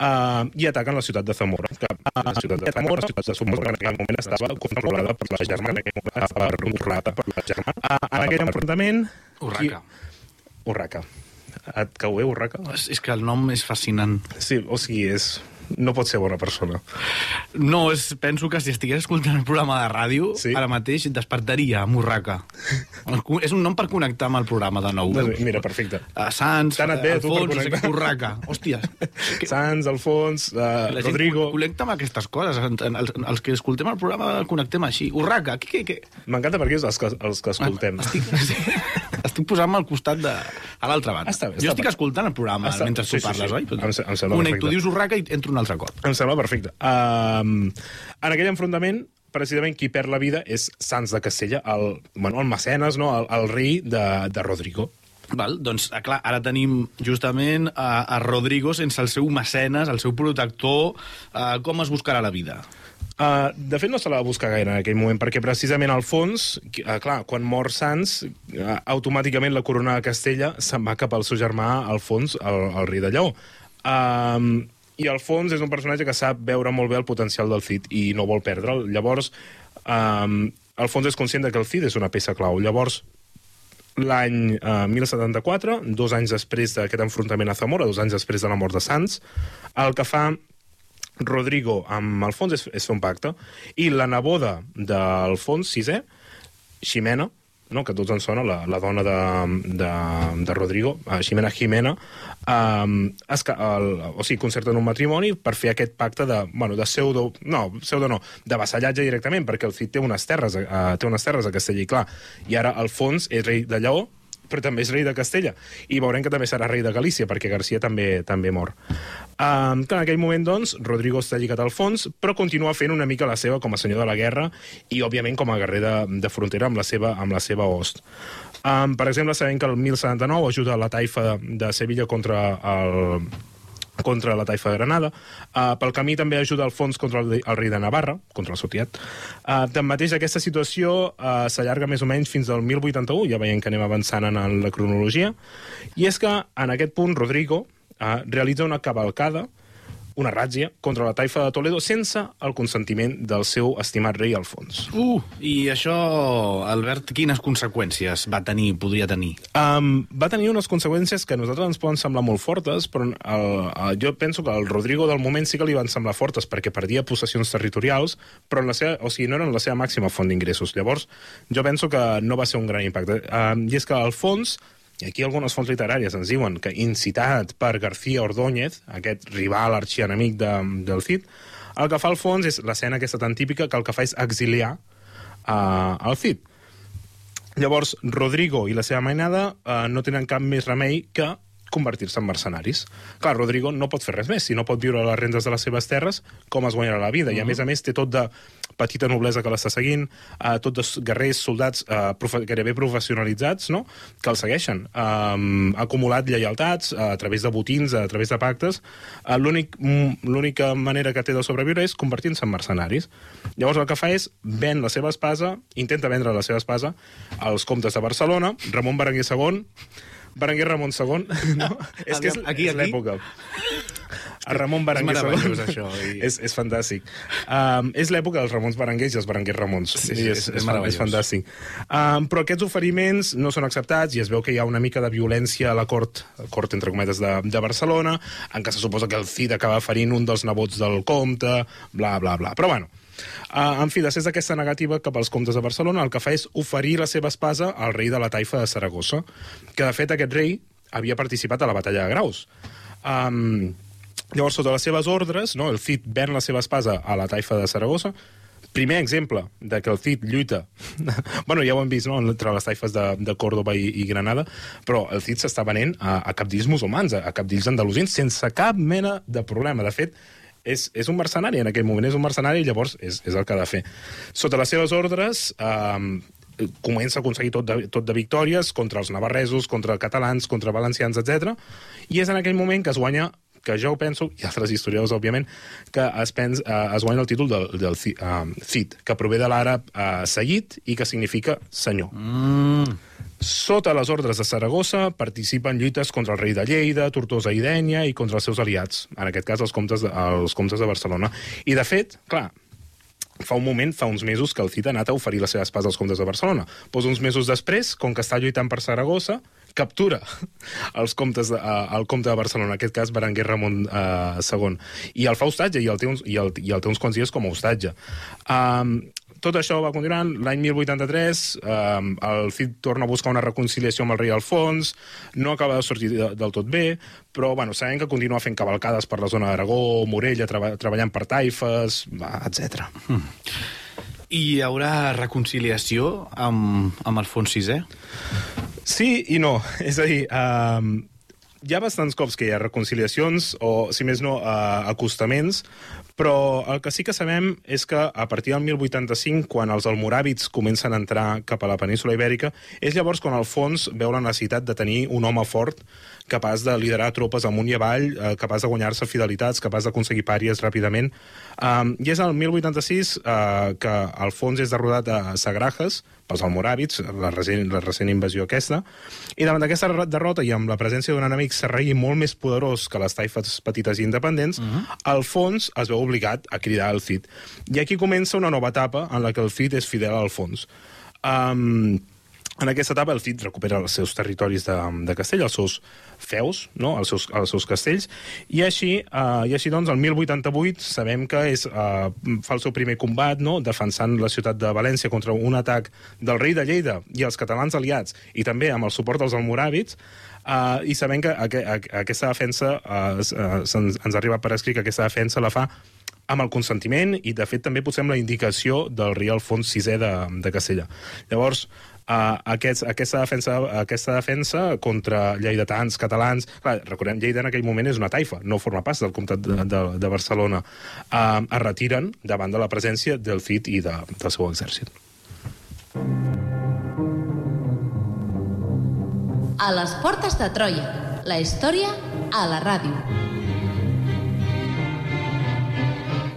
uh, i ataquen la ciutat de Zamora. Que, uh, la ciutat de Zamora, la ciutat de Zamora, que en aquell moment estava controlada per la germana, en aquell moment estava controlada per la germana. Uh, en aquell enfrontament... Urraca. Qui... Urraca. Et cau bé, Urraca? És, és que el nom és fascinant. Sí, o sigui, és... No pot ser bona persona. No, és, penso que si estigués escoltant el programa de ràdio, Sí? ara mateix despertaria amb Urraca. és un nom per connectar amb el programa de nou. Doncs mira, perfecte. A Sants, T'ha anat bé, a tu, per <laughs> Alfons. Urraca. Hòsties. Que- Sans, Alfons, uh, la gent Rodrigo... connecta amb aquestes coses. En- en- Els, els que escoltem el programa connectem així. Urraca, què, què, què? M'encanta perquè és els que, els que escoltem. Estic, <laughs> estic posant-me al costat de... a l'altra banda. Està bé, està jo estic escoltant el programa Està- mentre sí, tu sí, parles, sí. oi? Em em sembla Connecto, perfecte. dius Urraca i entro un altre cop. Em sembla perfecte. Um, en aquell enfrontament, precisament qui perd la vida és Sans de Castella, el, bueno, el mecenes, no? el, el rei de, de Rodrigo. Val, doncs, ah, clar, ara tenim justament a, a Rodrigo sense el seu mecenes, el seu protector. Uh, com es buscarà la vida? Uh, de fet, no se la va buscar gaire en aquell moment, perquè precisament al fons, uh, clar, quan mor Sans, uh, automàticament la corona de Castella se'n va cap al seu germà Alfons, el, el rei de Lleó. Um, I Alfons és un personatge que sap veure molt bé el potencial del Cid i no vol perdre'l. Llavors, um, Alfons és conscient que el Cid és una peça clau. Llavors, l'any eh, 1074, dos anys després d'aquest enfrontament a Zamora, dos anys després de la mort de Sans, el que fa Rodrigo amb Alfons és, és un pacte, i la neboda d'Alfons VI, Ximena, no? que tots ens sona, la, la dona de, de, de Rodrigo, uh, Ximena Jimena, um, es, el, o sigui, concerten un matrimoni per fer aquest pacte de, bueno, de pseudo, no, pseudo no, de vassallatge directament, perquè el Cid té unes terres, uh, té unes terres a Castella i clar, i ara Alfons és rei de Lleó, però també és rei de Castella. I veurem que també serà rei de Galícia, perquè Garcia també també mor. Um, que en aquell moment, doncs, Rodrigo està lligat al fons, però continua fent una mica la seva com a senyor de la guerra i, òbviament, com a guerrer de, de frontera amb la seva, amb la seva host. Um, per exemple, sabem que el 1079 ajuda la taifa de, Sevilla contra el, contra la taifa de Granada. Uh, pel camí també ajuda Alfons contra el, el rei de Navarra, contra el Sotiat. Uh, tanmateix, aquesta situació uh, s'allarga més o menys fins al 1081, ja veiem que anem avançant en la cronologia, i és que en aquest punt Rodrigo uh, realitza una cavalcada una ràtzia contra la taifa de Toledo sense el consentiment del seu estimat rei Alfons. Uh, I això, Albert, quines conseqüències va tenir, podria tenir? Um, va tenir unes conseqüències que a nosaltres ens poden semblar molt fortes, però el, el, jo penso que el Rodrigo del moment sí que li van semblar fortes perquè perdia possessions territorials, però en la seva, o sigui, no eren la seva màxima font d'ingressos. Llavors, jo penso que no va ser un gran impacte. Um, I és que Alfons i aquí algunes fonts literàries ens diuen que incitat per García Ordóñez, aquest rival arxienemic de, del Cid, el que fa al fons és l'escena aquesta tan típica que el que fa és exiliar uh, el Cid. Llavors, Rodrigo i la seva mainada uh, no tenen cap més remei que convertir-se en mercenaris. Clar, Rodrigo no pot fer res més. Si no pot viure a les rendes de les seves terres, com es guanyarà la vida? I, a més a més, té tot de petita noblesa que l'està seguint, eh, tot de guerrers, soldats eh, profe gairebé professionalitzats, no?, que el segueixen. Um, ha acumulat lleialtats eh, a través de botins, a través de pactes. Eh, mm, L'única manera que té de sobreviure és convertir-se en mercenaris. Llavors el que fa és ven la seva espasa, intenta vendre la seva espasa als comtes de Barcelona, Ramon Berenguer II, Berenguer Ramon II, <laughs> no? és que és, Aquí, és l'època. A Ramon Berenguer És II. meravellós, això, i- <laughs> és, és fantàstic. Um, és l'època dels Ramons Berenguers i els Berenguers Ramons. Sí, sí, és, és- és és, és fantàstic. Um, però aquests oferiments no són acceptats i es veu que hi ha una mica de violència a la cort, a cort entre cometes, de, de Barcelona, en què se suposa que el Cid acaba ferint un dels nebots del comte, bla, bla, bla. Però bueno, Uh, en fi, després d'aquesta negativa cap als comtes de Barcelona, el que fa és oferir la seva espasa al rei de la taifa de Saragossa, que de fet aquest rei havia participat a la batalla de Graus. Um, llavors, sota les seves ordres, no, el Cid ven la seva espasa a la taifa de Saragossa, primer exemple de que el Cid lluita <laughs> bueno, ja ho hem vist no? entre les taifes de, de Córdoba i, i Granada però el Cid s'està venent a, a capdills musulmans a, a capdills andalusins sense cap mena de problema de fet és, és un mercenari en aquell moment, és un mercenari i llavors és, és el que ha de fer. Sota les seves ordres eh, comença a aconseguir tot de, tot de victòries contra els navarresos, contra catalans, contra valencians, etc. I és en aquell moment que es guanya que jo ho penso, i altres historiadors, òbviament, que es, pens, eh, es guanya el títol del, del Ci- eh, Cid, que prové de l'àrab eh, Sayid i que significa senyor. Mm. Sota les ordres de Saragossa participa en lluites contra el rei de Lleida, Tortosa i Dènia i contra els seus aliats, en aquest cas els comtes de, els comtes de Barcelona. I, de fet, clar, fa un moment, fa uns mesos, que el Cid ha anat a oferir la seva espasa als comtes de Barcelona. Pues uns mesos després, com que està lluitant per Saragossa, captura <laughs> els comtes de, uh, el comte de Barcelona, en aquest cas Berenguer Ramon uh, II, i el fa hostatge, i el, té uns, i, el, i el té uns quants dies com a hostatge. Um, tot això va continuant. L'any 1083 um, el Cid torna a buscar una reconciliació amb el rei Alfons, no acaba de sortir de, del tot bé, però bueno, sabem que continua fent cavalcades per la zona d'Aragó, Morella, treba, treballant per taifes, etc. I hi haurà reconciliació amb, amb Alfons VI? Sí i no. <laughs> És a dir, um, hi ha bastants cops que hi ha reconciliacions o, si més no, uh, acostaments, però el que sí que sabem és que a partir del 1085, quan els almoràvits comencen a entrar cap a la península ibèrica, és llavors quan Alfons veu la necessitat de tenir un home fort capaç de liderar tropes amunt i avall, eh, capaç de guanyar-se fidelitats, capaç d'aconseguir pàries ràpidament. Um, I és el 1086 eh, que Alfons és derrotat a Sagrajes pels almoràvits, la recent, la recent invasió aquesta, i davant d'aquesta derrota i amb la presència d'un enemic serraí molt més poderós que les taifes petites i independents, uh -huh. Alfons es veu obligat a cridar al Cid. I aquí comença una nova etapa en la que el Cid és fidel a Alfons. Um, en aquesta etapa el Cid recupera els seus territoris de, de castell, els seus feus, no? els, seus, els seus castells, i així, uh, i així doncs, el 1088 sabem que és, uh, fa el seu primer combat no? defensant la ciutat de València contra un atac del rei de Lleida i els catalans aliats, i també amb el suport dels almoràvits, uh, i sabem que aqu aqu aquesta defensa, uh, uh, ens, ens arriba per escrit que aquesta defensa la fa amb el consentiment i, de fet, també posem la indicació del rei Alfons VI de, de Castella. Llavors, Uh, aquest, aquesta, defensa, aquesta defensa contra lleidatans, catalans... Clar, recordem, Lleida en aquell moment és una taifa, no forma pas del comtat de, de, de Barcelona. Uh, es retiren davant de la presència del CID i de, del seu exèrcit. A les portes de Troia. La història a la ràdio.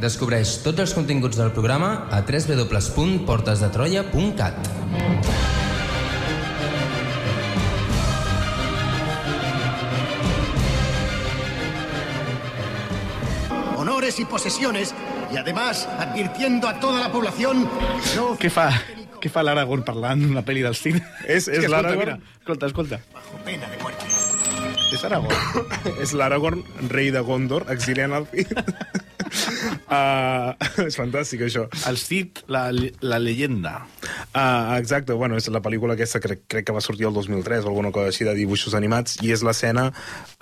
Descobreix tots els continguts del programa a www.portesdetroia.cat. honores y posesiones, y además advirtiendo a toda la población que no Què fa? Què fa l'Aragorn parlant d'una pel·li del cine? És- és <laughs> escolta, l'Aragorn. Escolta, escolta. bajo pena de muerte. És Aragorn. <coughs> és l'Aragorn, rei de Gondor, exiliant el Cid. <laughs> uh, <laughs> és fantàstic, això. El Cid, la, la leyenda. Uh, exacte, bueno, és la pel·lícula aquesta, crec, crec que va sortir el 2003 o alguna cosa així de dibuixos animats, i és l'escena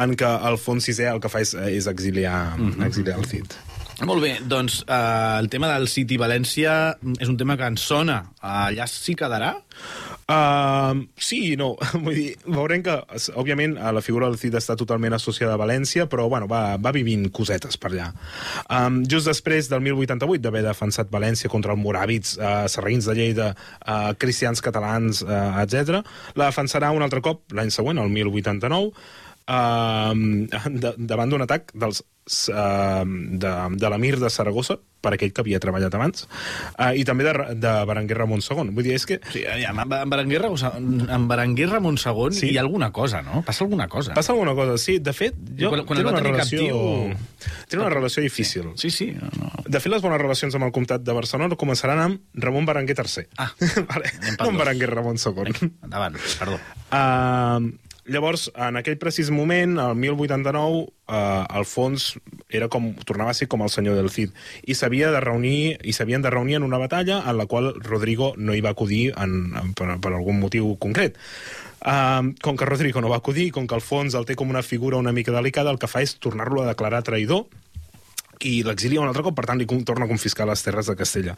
en què Alfons VI el que fa és, és exiliar, mm -hmm. exiliar el Cid. Molt bé, doncs eh, el tema del City València és un tema que ens sona. Allà s'hi quedarà? Uh, sí i no. <laughs> Vull dir, veurem que, òbviament, eh, la figura del Cid està totalment associada a València, però, bueno, va, va vivint cosetes per allà. Um, just després del 1088, d'haver defensat València contra els moràbits, uh, sarraïns de Lleida, uh, cristians catalans, uh, etc., la defensarà un altre cop l'any següent, el 1089, uh, <laughs> de, davant d'un atac dels uh, de, de l'emir de Saragossa, per aquell que havia treballat abans, uh, i també de, de Berenguer Ramon II. Vull dir, és que Sí, aviam, en en Berenguer, Ramon- en Berenguer Ramon II Sí. hi ha alguna cosa, no? Passa alguna cosa. Passa alguna cosa, sí. De fet, jo... Quan- quan el va una tenir relació... captiu- Té una relació difícil. Sí, sí. No, no. De fet, les bones relacions amb el comtat de Barcelona començaran amb Ramon Berenguer III. Ah, <laughs> vale. no amb. Berenguer Ramon II. Endavant, perdó. Uh, llavors, en aquell precís moment, el 1089, uh, Alfons era com, tornava a ser com el senyor del Cid i s'havia de reunir i s'havien de reunir en una batalla en la qual Rodrigo no hi va acudir en, en, per, per algun motiu concret. Uh, com que Rodrigo no va acudir, com que Alfons el té com una figura una mica delicada, el que fa és tornar-lo a declarar traïdor i l'exilia un altre cop, per tant, li torna a confiscar les terres de Castella.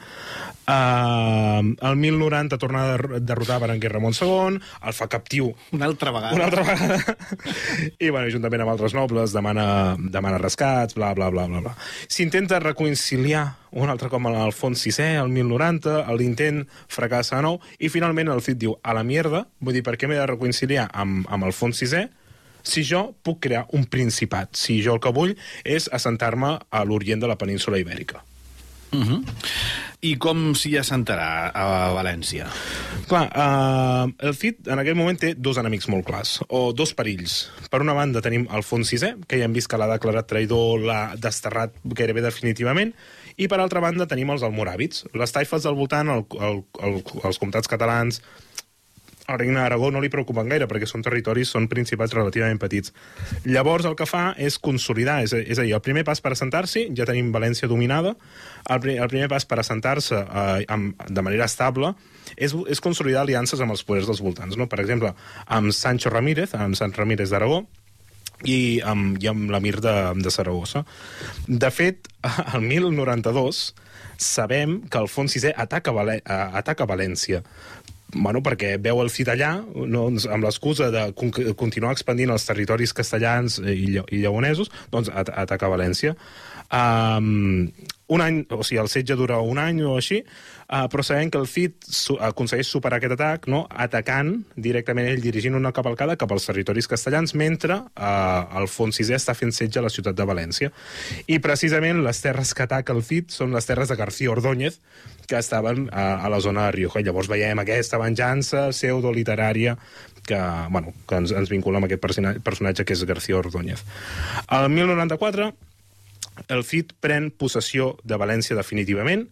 Uh, el 1090 torna a der- derrotar Berenguer Ramon II, el fa captiu Una altra vegada. una altra vegada. <laughs> I, bueno, juntament amb altres nobles, demana, demana rescats, bla, bla, bla, bla, bla. S'intenta reconciliar un altre cop amb l'Alfons VI, el 1090, l'intent fracassa de nou, i finalment el Cid diu, a la mierda, vull dir, per què m'he de reconciliar amb, amb Alfons VI si jo puc crear un principat, si jo el que vull és assentar-me a l'orient de la península ibèrica. Uh -huh. I com s'hi assentarà a València? Clar, uh, el Cid en aquell moment té dos enemics molt clars, o dos perills. Per una banda tenim Alfons VI, que ja hem vist que l'ha declarat traïdor, l'ha desterrat gairebé definitivament, i per altra banda tenim els almoràvits, les taifes del voltant, el, el, el, els comtats catalans, el regne d'Aragó no li preocupen gaire perquè són territoris, són principats relativament petits. Llavors el que fa és consolidar, és, és a dir, el primer pas per assentar-s'hi, ja tenim València dominada, el, el primer pas per assentar-se eh, de manera estable és, és consolidar aliances amb els poders dels voltants. No? Per exemple, amb Sancho Ramírez, amb Sant Ramírez d'Aragó, i amb, i amb l'emir de, de Saragossa. De fet, <laughs> el 1092 sabem que Alfons VI ataca, Vale, eh, ataca València bueno, perquè veu el Cid allà no, doncs, amb l'excusa de con continuar expandint els territoris castellans i, lla i lleonesos, doncs at ataca València. Um, un any, o sigui, el setge dura un any o així, uh, però sabem que el Cid su aconsegueix superar aquest atac no? atacant directament ell, dirigint una cavalcada cap als territoris castellans, mentre uh, Alfons VI està fent setge a la ciutat de València. I precisament les terres que ataca el Cid són les terres de García Ordóñez, que estaven a, a la zona de Rioja. Llavors veiem aquesta venjança pseudo-literària que, bueno, que ens, ens vincula amb aquest persona- personatge que és García Ordóñez. El 1094 el Cid pren possessió de València definitivament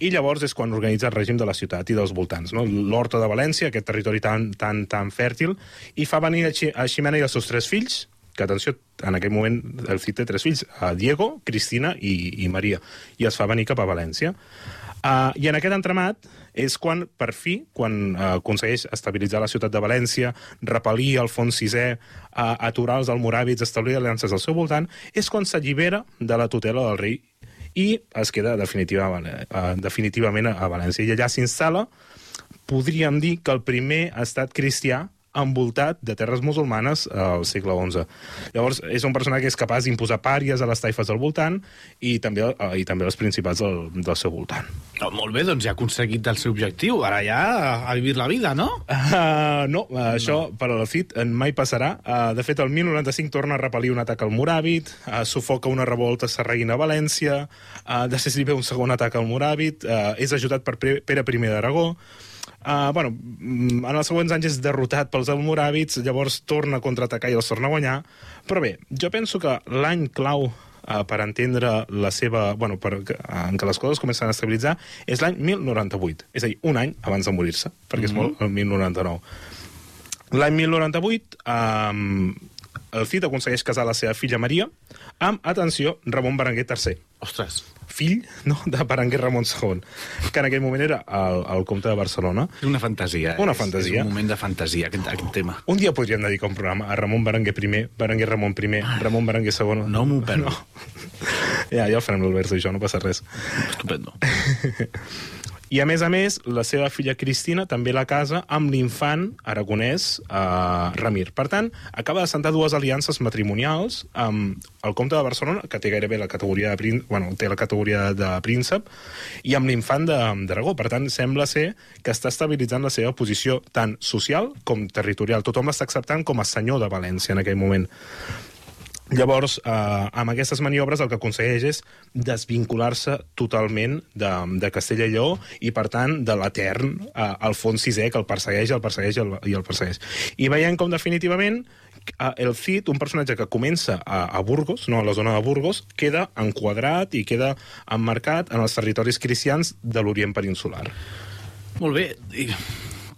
i llavors és quan organitza el règim de la ciutat i dels voltants, no? l'Horta de València, aquest territori tan, tan, tan fèrtil, i fa venir a, Xi- a Ximena i els seus tres fills, que, atenció, en aquell moment el Cid té tres fills, a Diego, Cristina i, i Maria, i els fa venir cap a València. Uh, I en aquest entremat és quan, per fi, quan uh, aconsegueix estabilitzar la ciutat de València, repel·lir Alfons VI, uh, aturar els almoràvits, establir aliances al seu voltant, és quan s'allibera de la tutela del rei i es queda definitiva, uh, definitivament a València. I allà s'instal·la podríem dir que el primer estat cristià envoltat de terres musulmanes al segle XI. Llavors, és un personatge que és capaç d'imposar pàries a les taifes del voltant i també, eh, i també als principats del, del seu voltant. Oh, molt bé, doncs ja ha aconseguit el seu objectiu. Ara ja a vivir la vida, no? Uh, <laughs> no, uh, això per a l'Alcid en mai passarà. Uh, de fet, el 1095 torna a repel·lir un atac al Moràvit, uh, sufoca una revolta sarraïna a València, uh, després li ve un segon atac al Moràvit, uh, és ajudat per Pere I d'Aragó, Uh, bueno, mm, en els següents anys és derrotat pels almoràvits, llavors torna a contraatacar i els torna a guanyar. Però bé, jo penso que l'any clau uh, per entendre la seva... Bueno, per, uh, en què les coses comencen a estabilitzar és l'any 1098, és a dir, un any abans de morir-se, perquè és molt el 1099. L'any 1098, um, el Cid aconsegueix casar la seva filla Maria amb, atenció, Ramon Berenguer III. Ostres. Fill no, de Berenguer Ramon II, que en aquell moment era el, el comte de Barcelona. És una fantasia. Una és, fantasia. És un moment de fantasia, aquest, aquest tema. Un dia podríem dedicar un programa a Ramon Berenguer I, Berenguer Ramon I, Ramon Berenguer II... No m'ho perdo. No. <laughs> Ja, ja ho farem l'Albert, això, no passa res. Estupendo. <laughs> I, a més a més, la seva filla Cristina també la casa amb l'infant aragonès eh, Ramir. Per tant, acaba de sentar dues aliances matrimonials amb el comte de Barcelona, que té gairebé la categoria de, prín... bueno, té la categoria de príncep, i amb l'infant d'Aragó. Per tant, sembla ser que està estabilitzant la seva posició tant social com territorial. Tothom l'està acceptant com a senyor de València en aquell moment. Llavors, eh, amb aquestes maniobres el que aconsegueix és desvincular-se totalment de, de Castella i Lleó i, per tant, de l'etern eh, Alfons VI, que el persegueix, el persegueix el, i el persegueix. I veiem com, definitivament, eh, el Cid, un personatge que comença a, a Burgos, no, a la zona de Burgos, queda enquadrat i queda emmarcat en els territoris cristians de l'Orient peninsular. Molt bé. I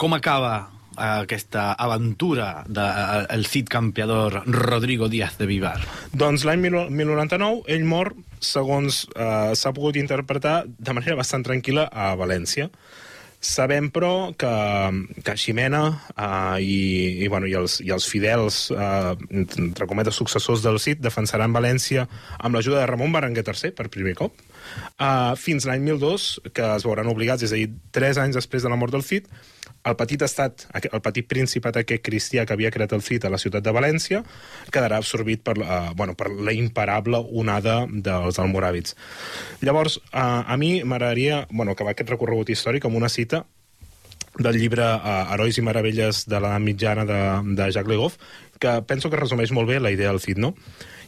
com acaba aquesta aventura del de, el Cid campeador Rodrigo Díaz de Vivar? Doncs l'any 1099 ell mor, segons eh, s'ha pogut interpretar, de manera bastant tranquil·la a València. Sabem, però, que, que Ximena eh, i, i, bueno, i, els, i els fidels, eh, entre cometes, successors del Cid, defensaran València amb l'ajuda de Ramon Berenguer III per primer cop, eh, fins l'any 1002, que es veuran obligats, és a dir, tres anys després de la mort del Cid, el petit estat, el petit principat aquest cristià que havia creat el Cid a la ciutat de València quedarà absorbit per, uh, bueno, per la imparable onada dels almoràvits. Llavors, uh, a mi m'agradaria bueno, acabar aquest recorregut històric amb una cita del llibre uh, Herois i meravelles de l'edat mitjana de, de Jacques Le Goff, que penso que resumeix molt bé la idea del Cid, no?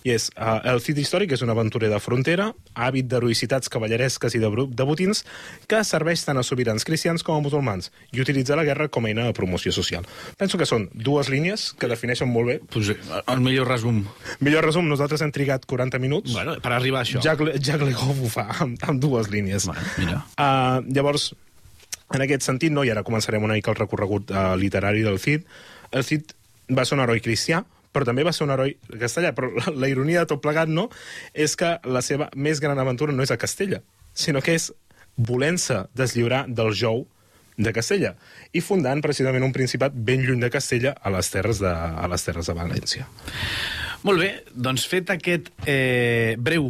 I és, uh, el Cid històric és un aventurer de frontera, hàbit d'heroïcitats cavalleresques i de, de botins, que serveix tant a sobirans cristians com a musulmans i utilitza la guerra com a eina de promoció social. Penso que són dues línies que defineixen molt bé. Pues, eh, el millor resum. Millor resum, nosaltres hem trigat 40 minuts. Bueno, per arribar a això. Jacques, Le- Jacques Le Goff ho fa amb, amb dues línies. Bueno, mira. Uh, llavors, en aquest sentit, no, i ara començarem una mica el recorregut uh, literari del Cid, el Cid va ser un heroi cristià, però també va ser un heroi castellà. Però la, la ironia de tot plegat, no?, és que la seva més gran aventura no és a Castella, sinó que és volent-se deslliurar del jou de Castella i fundant precisament un principat ben lluny de Castella a les terres de, a les terres de València. Molt bé, doncs fet aquest eh, breu,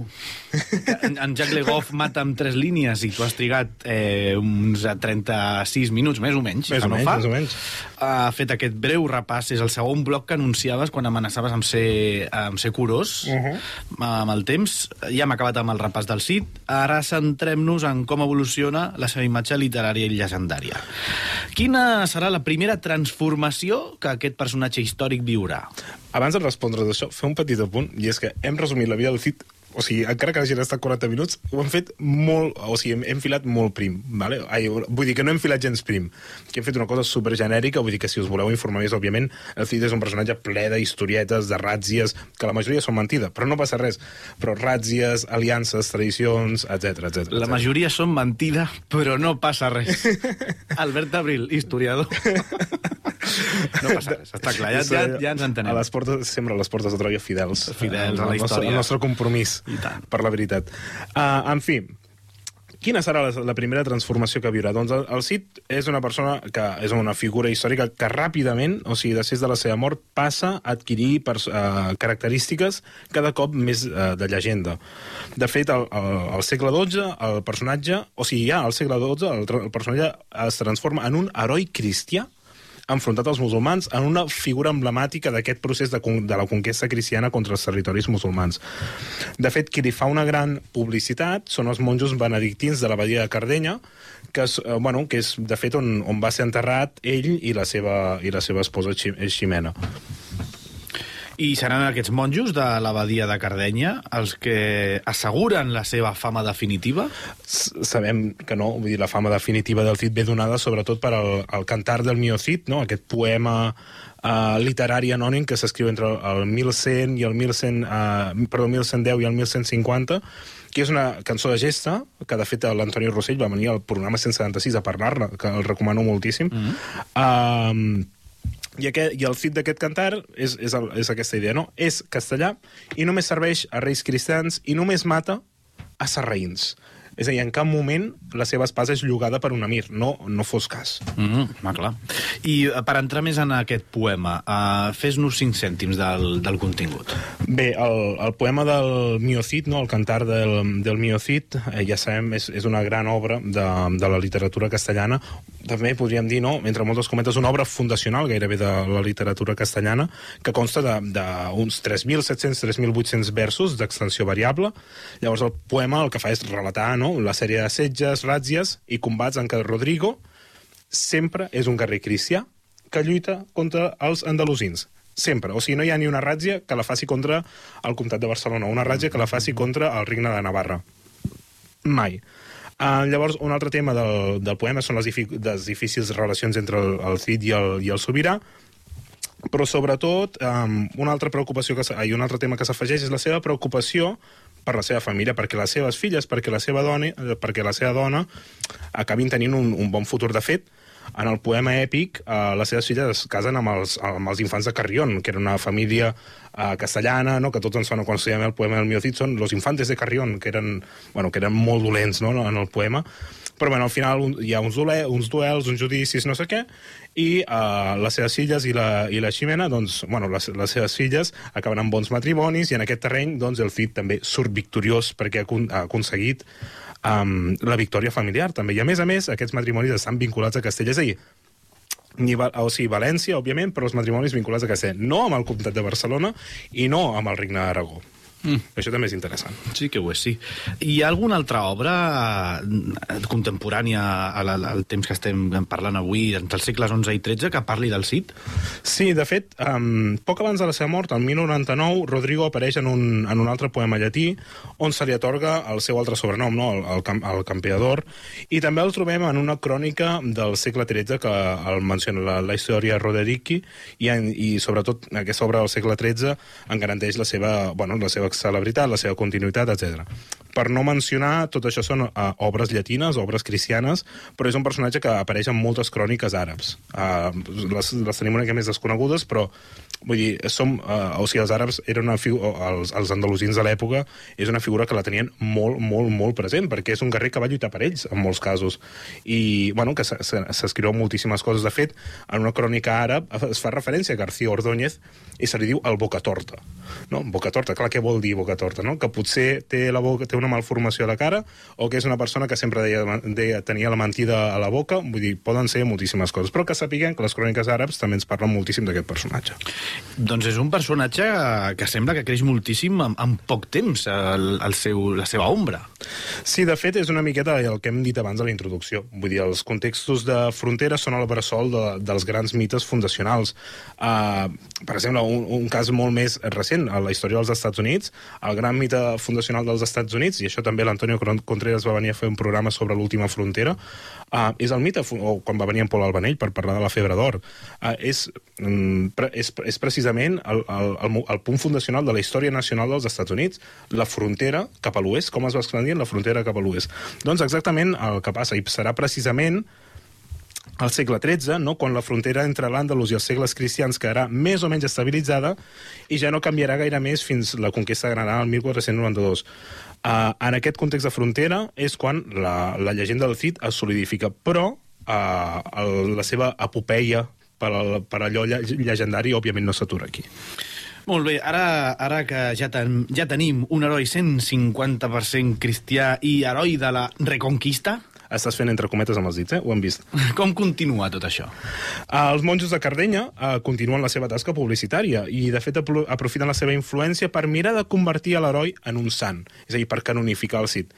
en, en Jacques Le Goff mata amb tres línies i tu has trigat eh, uns 36 minuts, més o menys, Més o no menys, fa. més o menys. Uh, fet aquest breu repàs, és el segon bloc que anunciaves quan amenaçaves amb ser, amb ser curós uh. -huh. amb el temps. Ja hem acabat amb el repàs del Cid. Ara centrem-nos en com evoluciona la seva imatge literària i llegendària. Quina serà la primera transformació que aquest personatge històric viurà? Abans de respondre d'això, fer un petit apunt, i és que hem resumit la vida del Cid o sigui, encara que hagin estat 40 minuts, ho hem fet molt... O sigui, hem, hem filat molt prim, vale? Ai, vull dir que no hem filat gens prim, que hem fet una cosa supergenèrica, vull dir que si us voleu informar més, òbviament, el Cid és un personatge ple d'historietes, de ràtzies, que la majoria són mentida, però no passa res. Però ràtzies, aliances, tradicions, etc etc. La majoria són mentida, però no passa res. <laughs> Albert Abril, historiador. <laughs> No passa res, està clar, ja, ja, ja ens entenem. A les portes, sempre a les portes de Troia fidels. Fidels a la El nostre- història. El nostre compromís I tant. per la veritat. Uh, en fi, Quina serà la, la primera transformació que viurà? Doncs el, el Cid és una persona que és una figura històrica que ràpidament, o sigui, després de la seva mort, passa a adquirir pers- eh, característiques cada cop més eh, de llegenda. De fet, al, al, segle XII, el personatge, o sigui, ja al segle XII, el, el personatge es transforma en un heroi cristià enfrontat als musulmans en una figura emblemàtica d'aquest procés de, de la conquesta cristiana contra els territoris musulmans. De fet, qui li fa una gran publicitat són els monjos benedictins de l'abadia de Cardenya, que és, eh, bueno, que és de fet on, on va ser enterrat ell i la seva, i la seva esposa Xi- Ximena. I seran aquests monjos de l'abadia de Cardenya els que asseguren la seva fama definitiva? S- Sabem que no, vull dir, la fama definitiva del Cid ve donada sobretot per al, al cantar del Mio Cid, no? aquest poema uh, literari anònim que s'escriu entre el 1100 i el 1100, uh, perdó, 1110 i el 1150, que és una cançó de gesta, que de fet l'Antoni Rossell va venir al programa 176 a parlar-ne, que el recomano moltíssim. Mm -hmm. I, aquest, I el Cid d'aquest cantar és, és, el, és aquesta idea, no? És castellà i només serveix a reis cristians i només mata a sarraïns. És a dir, en cap moment la seva espasa és llogada per un emir, no, no fos cas. Mm -hmm, clar. I eh, per entrar més en aquest poema, uh, fes-nos cinc cèntims del, del contingut. Bé, el, el poema del Miocid, no, el cantar del, del Miocid, eh, ja sabem, és, és una gran obra de, de la literatura castellana. També podríem dir, no, entre moltes cometes, una obra fundacional gairebé de la literatura castellana, que consta d'uns 3.700-3.800 versos d'extensió variable. Llavors el poema el que fa és relatar no, la sèrie de setges, ràtzies i combats en què Rodrigo sempre és un guerrer cristià que lluita contra els andalusins. Sempre. O sigui, no hi ha ni una ràtzia que la faci contra el comtat de Barcelona, una ràtzia que la faci contra el regne de Navarra. Mai. Uh, llavors, un altre tema del, del poema són les, difi les difícils relacions entre el, el Cid i el, i el sobirà, però sobretot um, una altra preocupació que i un altre tema que s'afegeix és la seva preocupació per la seva família, perquè les seves filles, perquè la seva dona, eh, perquè la seva dona acabin tenint un, un bon futur. De fet, en el poema èpic, eh, les seves filles es casen amb els, amb els infants de Carrión, que era una família eh, castellana, no? que tots ens sona quan estudiam el poema del Miocid, són los infantes de Carrión, que eren, bueno, que eren molt dolents no? en el poema. Però bueno, al final un, hi ha uns, dole, uns duels, uns judicis, no sé què, i uh, les seves filles i la, i la Ximena, doncs, bueno, les, les seves filles acaben amb bons matrimonis i en aquest terreny doncs, el Cid també surt victoriós perquè ha, ha aconseguit um, la victòria familiar també. I a més a més, aquests matrimonis estan vinculats a Castella, és a dir, ni, o sigui, València, òbviament, però els matrimonis vinculats a Castella, no amb el comtat de Barcelona i no amb el regne d'Aragó. Mm. Això també és interessant. Sí que ho és, sí. Hi ha alguna altra obra eh, contemporània al, al, temps que estem parlant avui, entre els segles XI i XIII, que parli del Cid? Sí, de fet, um, poc abans de la seva mort, el 1099, Rodrigo apareix en un, en un altre poema llatí on se li atorga el seu altre sobrenom, no? el, el, el campeador, i també el trobem en una crònica del segle XIII que el menciona la, la història Rodericki i, en, i sobretot aquesta obra del segle XIII en garanteix la seva, bueno, la seva celebritat, la seva continuïtat, etc. Per no mencionar, tot això són uh, obres llatines, obres cristianes, però és un personatge que apareix en moltes cròniques àrabs. Uh, les, les tenim una mica més desconegudes, però vull dir, som, uh, o sigui, els àrabs eren una figu- o els, els andalusins de l'època és una figura que la tenien molt, molt, molt present, perquè és un guerrer que va lluitar per ells, en molts casos. I, bueno, que se- se- s'escriu moltíssimes coses. De fet, en una crònica àrab es fa referència a García Ordóñez i se li diu el bocatorta. No? Bocatorta, clar, què vol dir bocatorta? No? Que potser té, la boca, té una malformació a la cara o que és una persona que sempre deia, deia, tenia la mentida a la boca, vull dir, poden ser moltíssimes coses, però que sapiguem que les cròniques àrabs també ens parlen moltíssim d'aquest personatge. Doncs és un personatge que sembla que creix moltíssim en, en poc temps, el, el seu, la seva ombra. Sí, de fet, és una miqueta el que hem dit abans a la introducció. Vull dir, els contextos de frontera són el bressol de, dels grans mites fundacionals. Uh, per exemple, un, un cas molt més recent, a la història dels Estats Units, el gran mite fundacional dels Estats Units, i això també l'Antonio Contreras va venir a fer un programa sobre l'última frontera, uh, és el mite, o quan va venir en Pol Albanell per parlar de la febre d'or, uh, és, mm, és, és precisament el, el, el, el punt fundacional de la història nacional dels Estats Units, la frontera cap a l'oest, com es va expandint la frontera cap a l'oest. Doncs exactament el que passa, i serà precisament al segle XIII, no? quan la frontera entre l'Àndalus i els segles cristians quedarà més o menys estabilitzada i ja no canviarà gaire més fins la conquesta de Granada el 1492. Uh, en aquest context de frontera és quan la, la llegenda del Cid es solidifica, però uh, el, la seva epopeia per, al, per allò lle- llegendari òbviament no s'atura aquí. Molt bé, ara, ara que ja, ten, ja tenim un heroi 150% cristià i heroi de la Reconquista, Estàs fent entre cometes amb els dits, eh? Ho hem vist. <laughs> com continua tot això? Els monjos de Cardenya uh, continuen la seva tasca publicitària i, de fet, apro- aprofiten la seva influència per mirar de convertir a l'heroi en un sant, és a dir, per canonificar el Cid.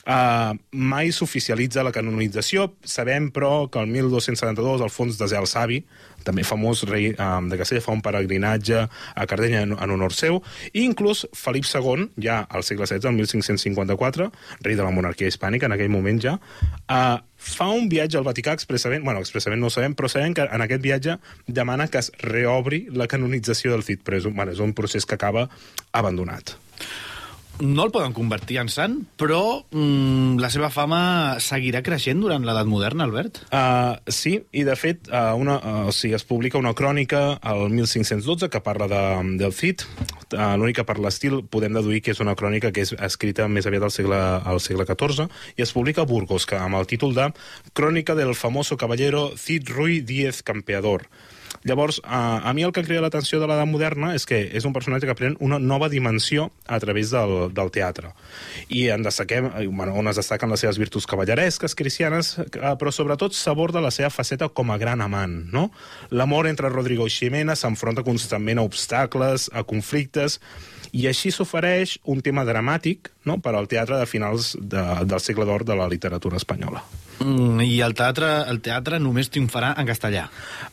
Uh, mai s'oficialitza la canonització. Sabem, però, que el 1272 Alfons de Zel Savi, també famós rei um, de Castella, fa un peregrinatge a Cardenya en, en honor seu, i inclús Felip II, ja al segle XVI, el 1554, rei de la monarquia hispànica, en aquell moment ja, uh, fa un viatge al Vaticà expressament, bueno, expressament no ho sabem, però sabem que en aquest viatge demana que es reobri la canonització del Cid, però és un, bueno, és un procés que acaba abandonat. No el poden convertir en sant, però mm, la seva fama seguirà creixent durant l'edat moderna, Albert? Uh, sí, i de fet uh, una, uh, o sigui, es publica una crònica al 1512 que parla de, del Cid. Uh, L'únic que per l'estil podem deduir que és una crònica que és escrita més aviat al segle, al segle XIV i es publica a Burgos, que, amb el títol de Crònica del famoso caballero Cid Ruy Díez Campeador. Llavors, a, a mi el que crea l'atenció de l'edat moderna és que és un personatge que pren una nova dimensió a través del, del teatre. I en destaquem, eh, bueno, on es destaquen les seves virtuts cavalleresques, cristianes, eh, però sobretot s'aborda la seva faceta com a gran amant, no? L'amor entre Rodrigo i Ximena s'enfronta constantment a obstacles, a conflictes, i així s'ofereix un tema dramàtic no? per al teatre de finals de, del segle d'or de la literatura espanyola. Mm, I el teatre, el teatre només triomfarà en castellà.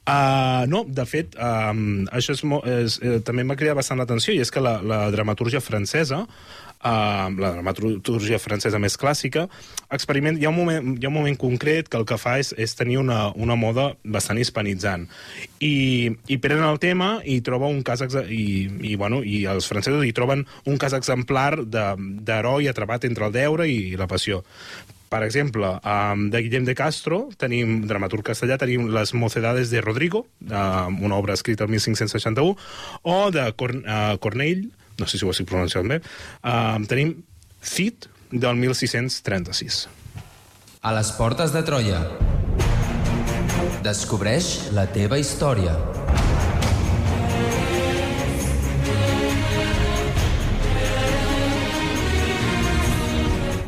Uh, no, de fet, um, això és, és, eh, també m'ha cridat bastant l'atenció, i és que la, la dramatúrgia francesa, uh, la dramatúrgia francesa més clàssica, experiment, hi, ha un moment, hi ha un moment concret que el que fa és, és tenir una, una moda bastant hispanitzant. I, I prenen el tema i troba un cas i, i, bueno, i els francesos hi troben un cas exemplar d'heroi atrapat entre el deure i la passió. Per exemple, um, de Guillem de Castro, tenim, dramaturg castellà, tenim Les mocedades de Rodrigo, um, una obra escrita el 1561, o de Corn uh, Cornell, no sé si ho estic pronunciant bé, um, tenim Cid, del 1636. A les portes de Troia. Descobreix la teva història.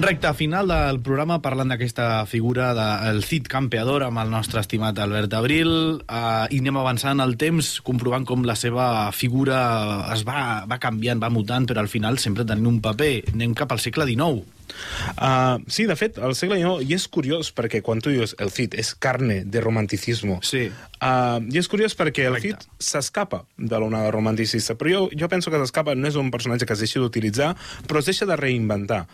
Recte final del programa parlant d'aquesta figura del Cid campeador amb el nostre estimat Albert Abril eh, i anem avançant el temps comprovant com la seva figura es va, va canviant, va mutant però al final sempre tenint un paper anem cap al segle XIX Uh, sí, de fet, el segle XIX, i és curiós perquè quan tu dius el Cid és carne de romanticismo, Sí. uh, i és curiós perquè el Correcte. Cid s'escapa de l'onada romanticista, però jo, jo penso que s'escapa, no és un personatge que es deixi d'utilitzar, però es deixa de reinventar.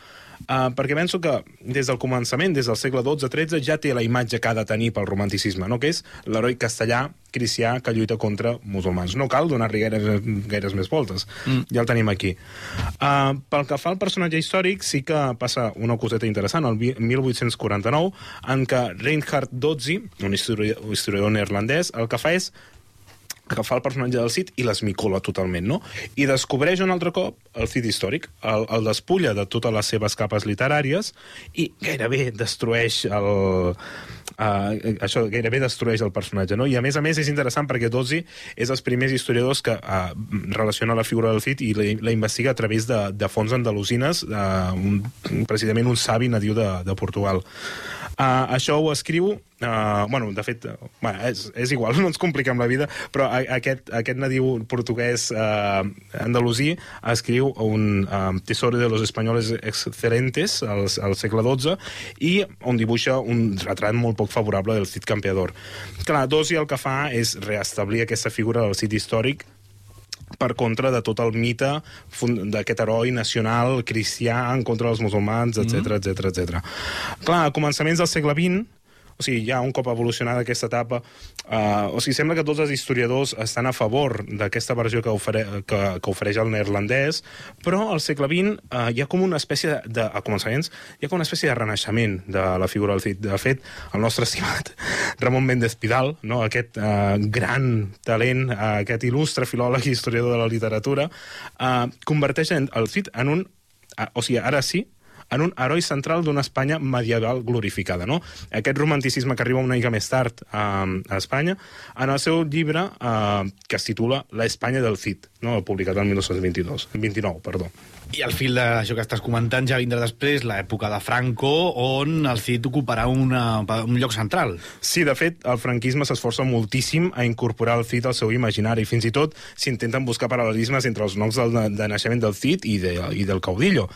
Uh, perquè penso que des del començament, des del segle XII-XIII, ja té la imatge que ha de tenir pel romanticisme, no? que és l'heroi castellà cristià que lluita contra musulmans. No cal donar-li gaires, gaires més voltes. Mm. Ja el tenim aquí. Uh, pel que fa al personatge històric, sí que passa una coseta interessant, el vi- 1849, en què Reinhard Dotzi, un historiador neerlandès, el que fa és agafar el personatge del Cid i l'esmicola totalment, no? I descobreix un altre cop el Cid històric, el, el despulla de totes les seves capes literàries i gairebé destrueix el... Uh, això gairebé destrueix el personatge, no? I a més a més és interessant perquè Dozzi és els primers historiadors que uh, relaciona la figura del Cid i la, la investiga a través de, de fonts andalusines, uh, un, precisament un savi nadiu de, de Portugal. Uh, això ho escriu... Uh, bueno, de fet, uh, bueno, és, és igual, <laughs> no ens compliquem la vida, però a, aquest, aquest nadiu portuguès uh, andalusí escriu un uh, Tesoro de los Españoles Excelentes al, al segle XII i on dibuixa un retrat molt poc favorable del Cid Campeador. Clar, Dosi el que fa és reestablir aquesta figura del Cid històric per contra de tot el mite d'aquest heroi nacional cristià en contra dels musulmans, etc etc etc. Clar, a començaments del segle XX, o sigui, ja un cop evolucionada aquesta etapa, eh, o sigui, sembla que tots els historiadors estan a favor d'aquesta versió que, ofere, que, que ofereix el neerlandès, però al segle XX eh, hi ha com una espècie de, a començaments, hi ha com una espècie de renaixement de la figura del Cid. De fet, el nostre estimat <laughs> Ramon Méndez Pidal, no? aquest eh, gran talent, eh, aquest il·lustre filòleg i historiador de la literatura, eh, converteix el Cid en un... eh, o sigui, ara sí, en un heroi central d'una Espanya medieval glorificada. No? Aquest romanticisme que arriba una mica més tard eh, a Espanya, en el seu llibre eh, que es titula La Espanya del Cid, no? publicat el 1922, 29, perdó. I al fil d'això que estàs comentant ja vindrà després l'època de Franco, on el Cid ocuparà una, un lloc central. Sí, de fet, el franquisme s'esforça moltíssim a incorporar el Cid al seu imaginari. Fins i tot s'intenten buscar paral·lelismes entre els noms del, de naixement del Cid i, de, i del caudillo.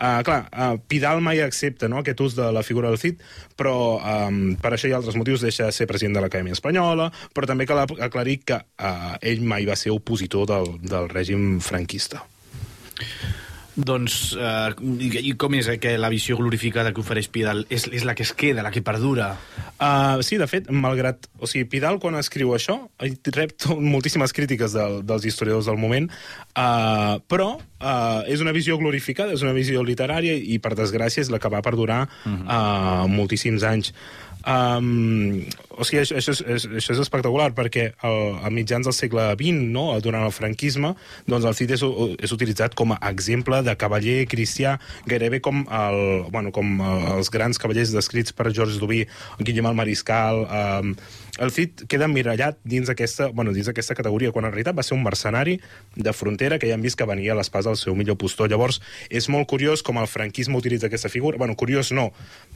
Uh, clar, uh, Pidal mai accepta no, aquest ús de la figura del Cid, però um, per això ha altres motius, deixa de ser president de l'Acadèmia Espanyola, però també cal aclarir que uh, ell mai va ser opositor del, del règim franquista. Doncs, eh, i, com és eh, que la visió glorificada que ofereix Pidal és, és la que es queda, la que perdura? Uh, sí, de fet, malgrat... O sigui, Pidal, quan escriu això, rep moltíssimes crítiques del, dels historiadors del moment, uh, però uh, és una visió glorificada, és una visió literària i, per desgràcia, és la que va perdurar uh, moltíssims anys. Um, o sigui, això, això, és, això és espectacular perquè el, a mitjans del segle XX, no, durant el franquisme, doncs el Cid és, és utilitzat com a exemple de cavaller cristià, gairebé com, el, bueno, com els grans cavallers descrits per Georges Duby, Guillem el Mariscal... Um, el Cid queda emmirallat dins aquesta, bueno, dins aquesta categoria, quan en realitat va ser un mercenari de frontera que ja hem vist que venia a l'espàs del seu millor postor. Llavors, és molt curiós com el franquisme utilitza aquesta figura. Bueno, curiós no.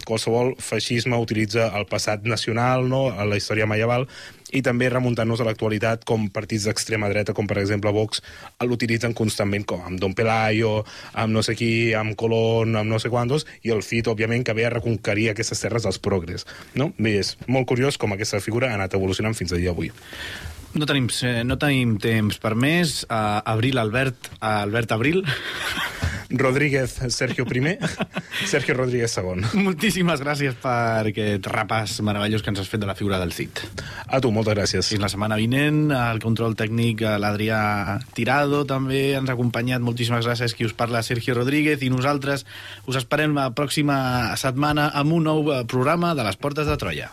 Qualsevol feixisme utilitza el passat nacional, no?, la història medieval, i també remuntant-nos a l'actualitat com partits d'extrema dreta, com per exemple Vox, l'utilitzen constantment com amb Don Pelayo, amb no sé qui, amb Colón, amb no sé quantos, i el Cid, òbviament, que ve a reconquerir aquestes terres dels progres. No? Bé, és molt curiós com aquesta figura ha anat evolucionant fins a dia d'avui. No tenim, eh, no tenim temps per més. Uh, Abril Albert, uh, Albert Abril. Rodríguez Sergio I, <laughs> Sergio Rodríguez II. Moltíssimes gràcies per aquest repàs meravellós que ens has fet de la figura del Cid. A tu, moltes gràcies. Fins la setmana vinent, el control tècnic, eh, l'Adrià Tirado també ens ha acompanyat. Moltíssimes gràcies qui us parla, Sergio Rodríguez, i nosaltres us esperem la pròxima setmana amb un nou eh, programa de les Portes de Troia.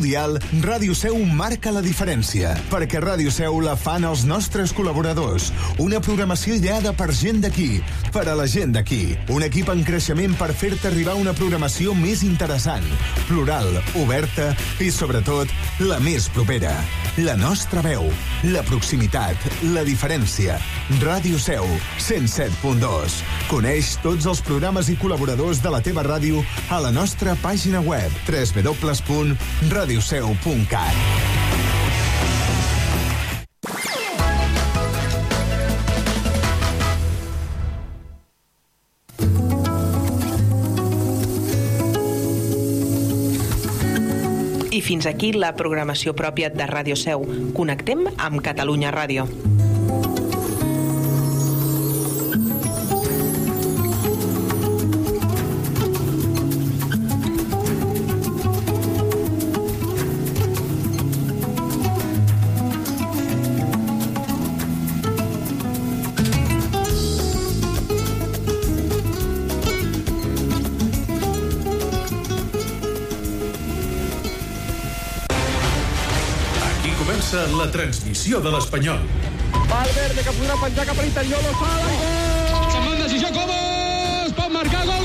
Dial, Ràdio Seu marca la diferència, perquè Ràdio Seu la fan els nostres col·laboradors. Una programació ideada per gent d'aquí, per a la gent d'aquí. Un equip en creixement per fer-te arribar una programació més interessant, plural, oberta i, sobretot, la més propera. La nostra veu, la proximitat, la diferència. Ràdio Seu, 107.2. Coneix tots els programes i col·laboradors de la teva ràdio a la nostra pàgina web www.radioseu.cat. I fins aquí la programació pròpia de Ràdio Seu. Connectem amb Catalunya Ràdio. La transmissió de l'Espanyol. Valverde que podrà penjar cap a l'interior, lo sala i gol! Se'n van decisió Cobos! Pot marcar gol, gol,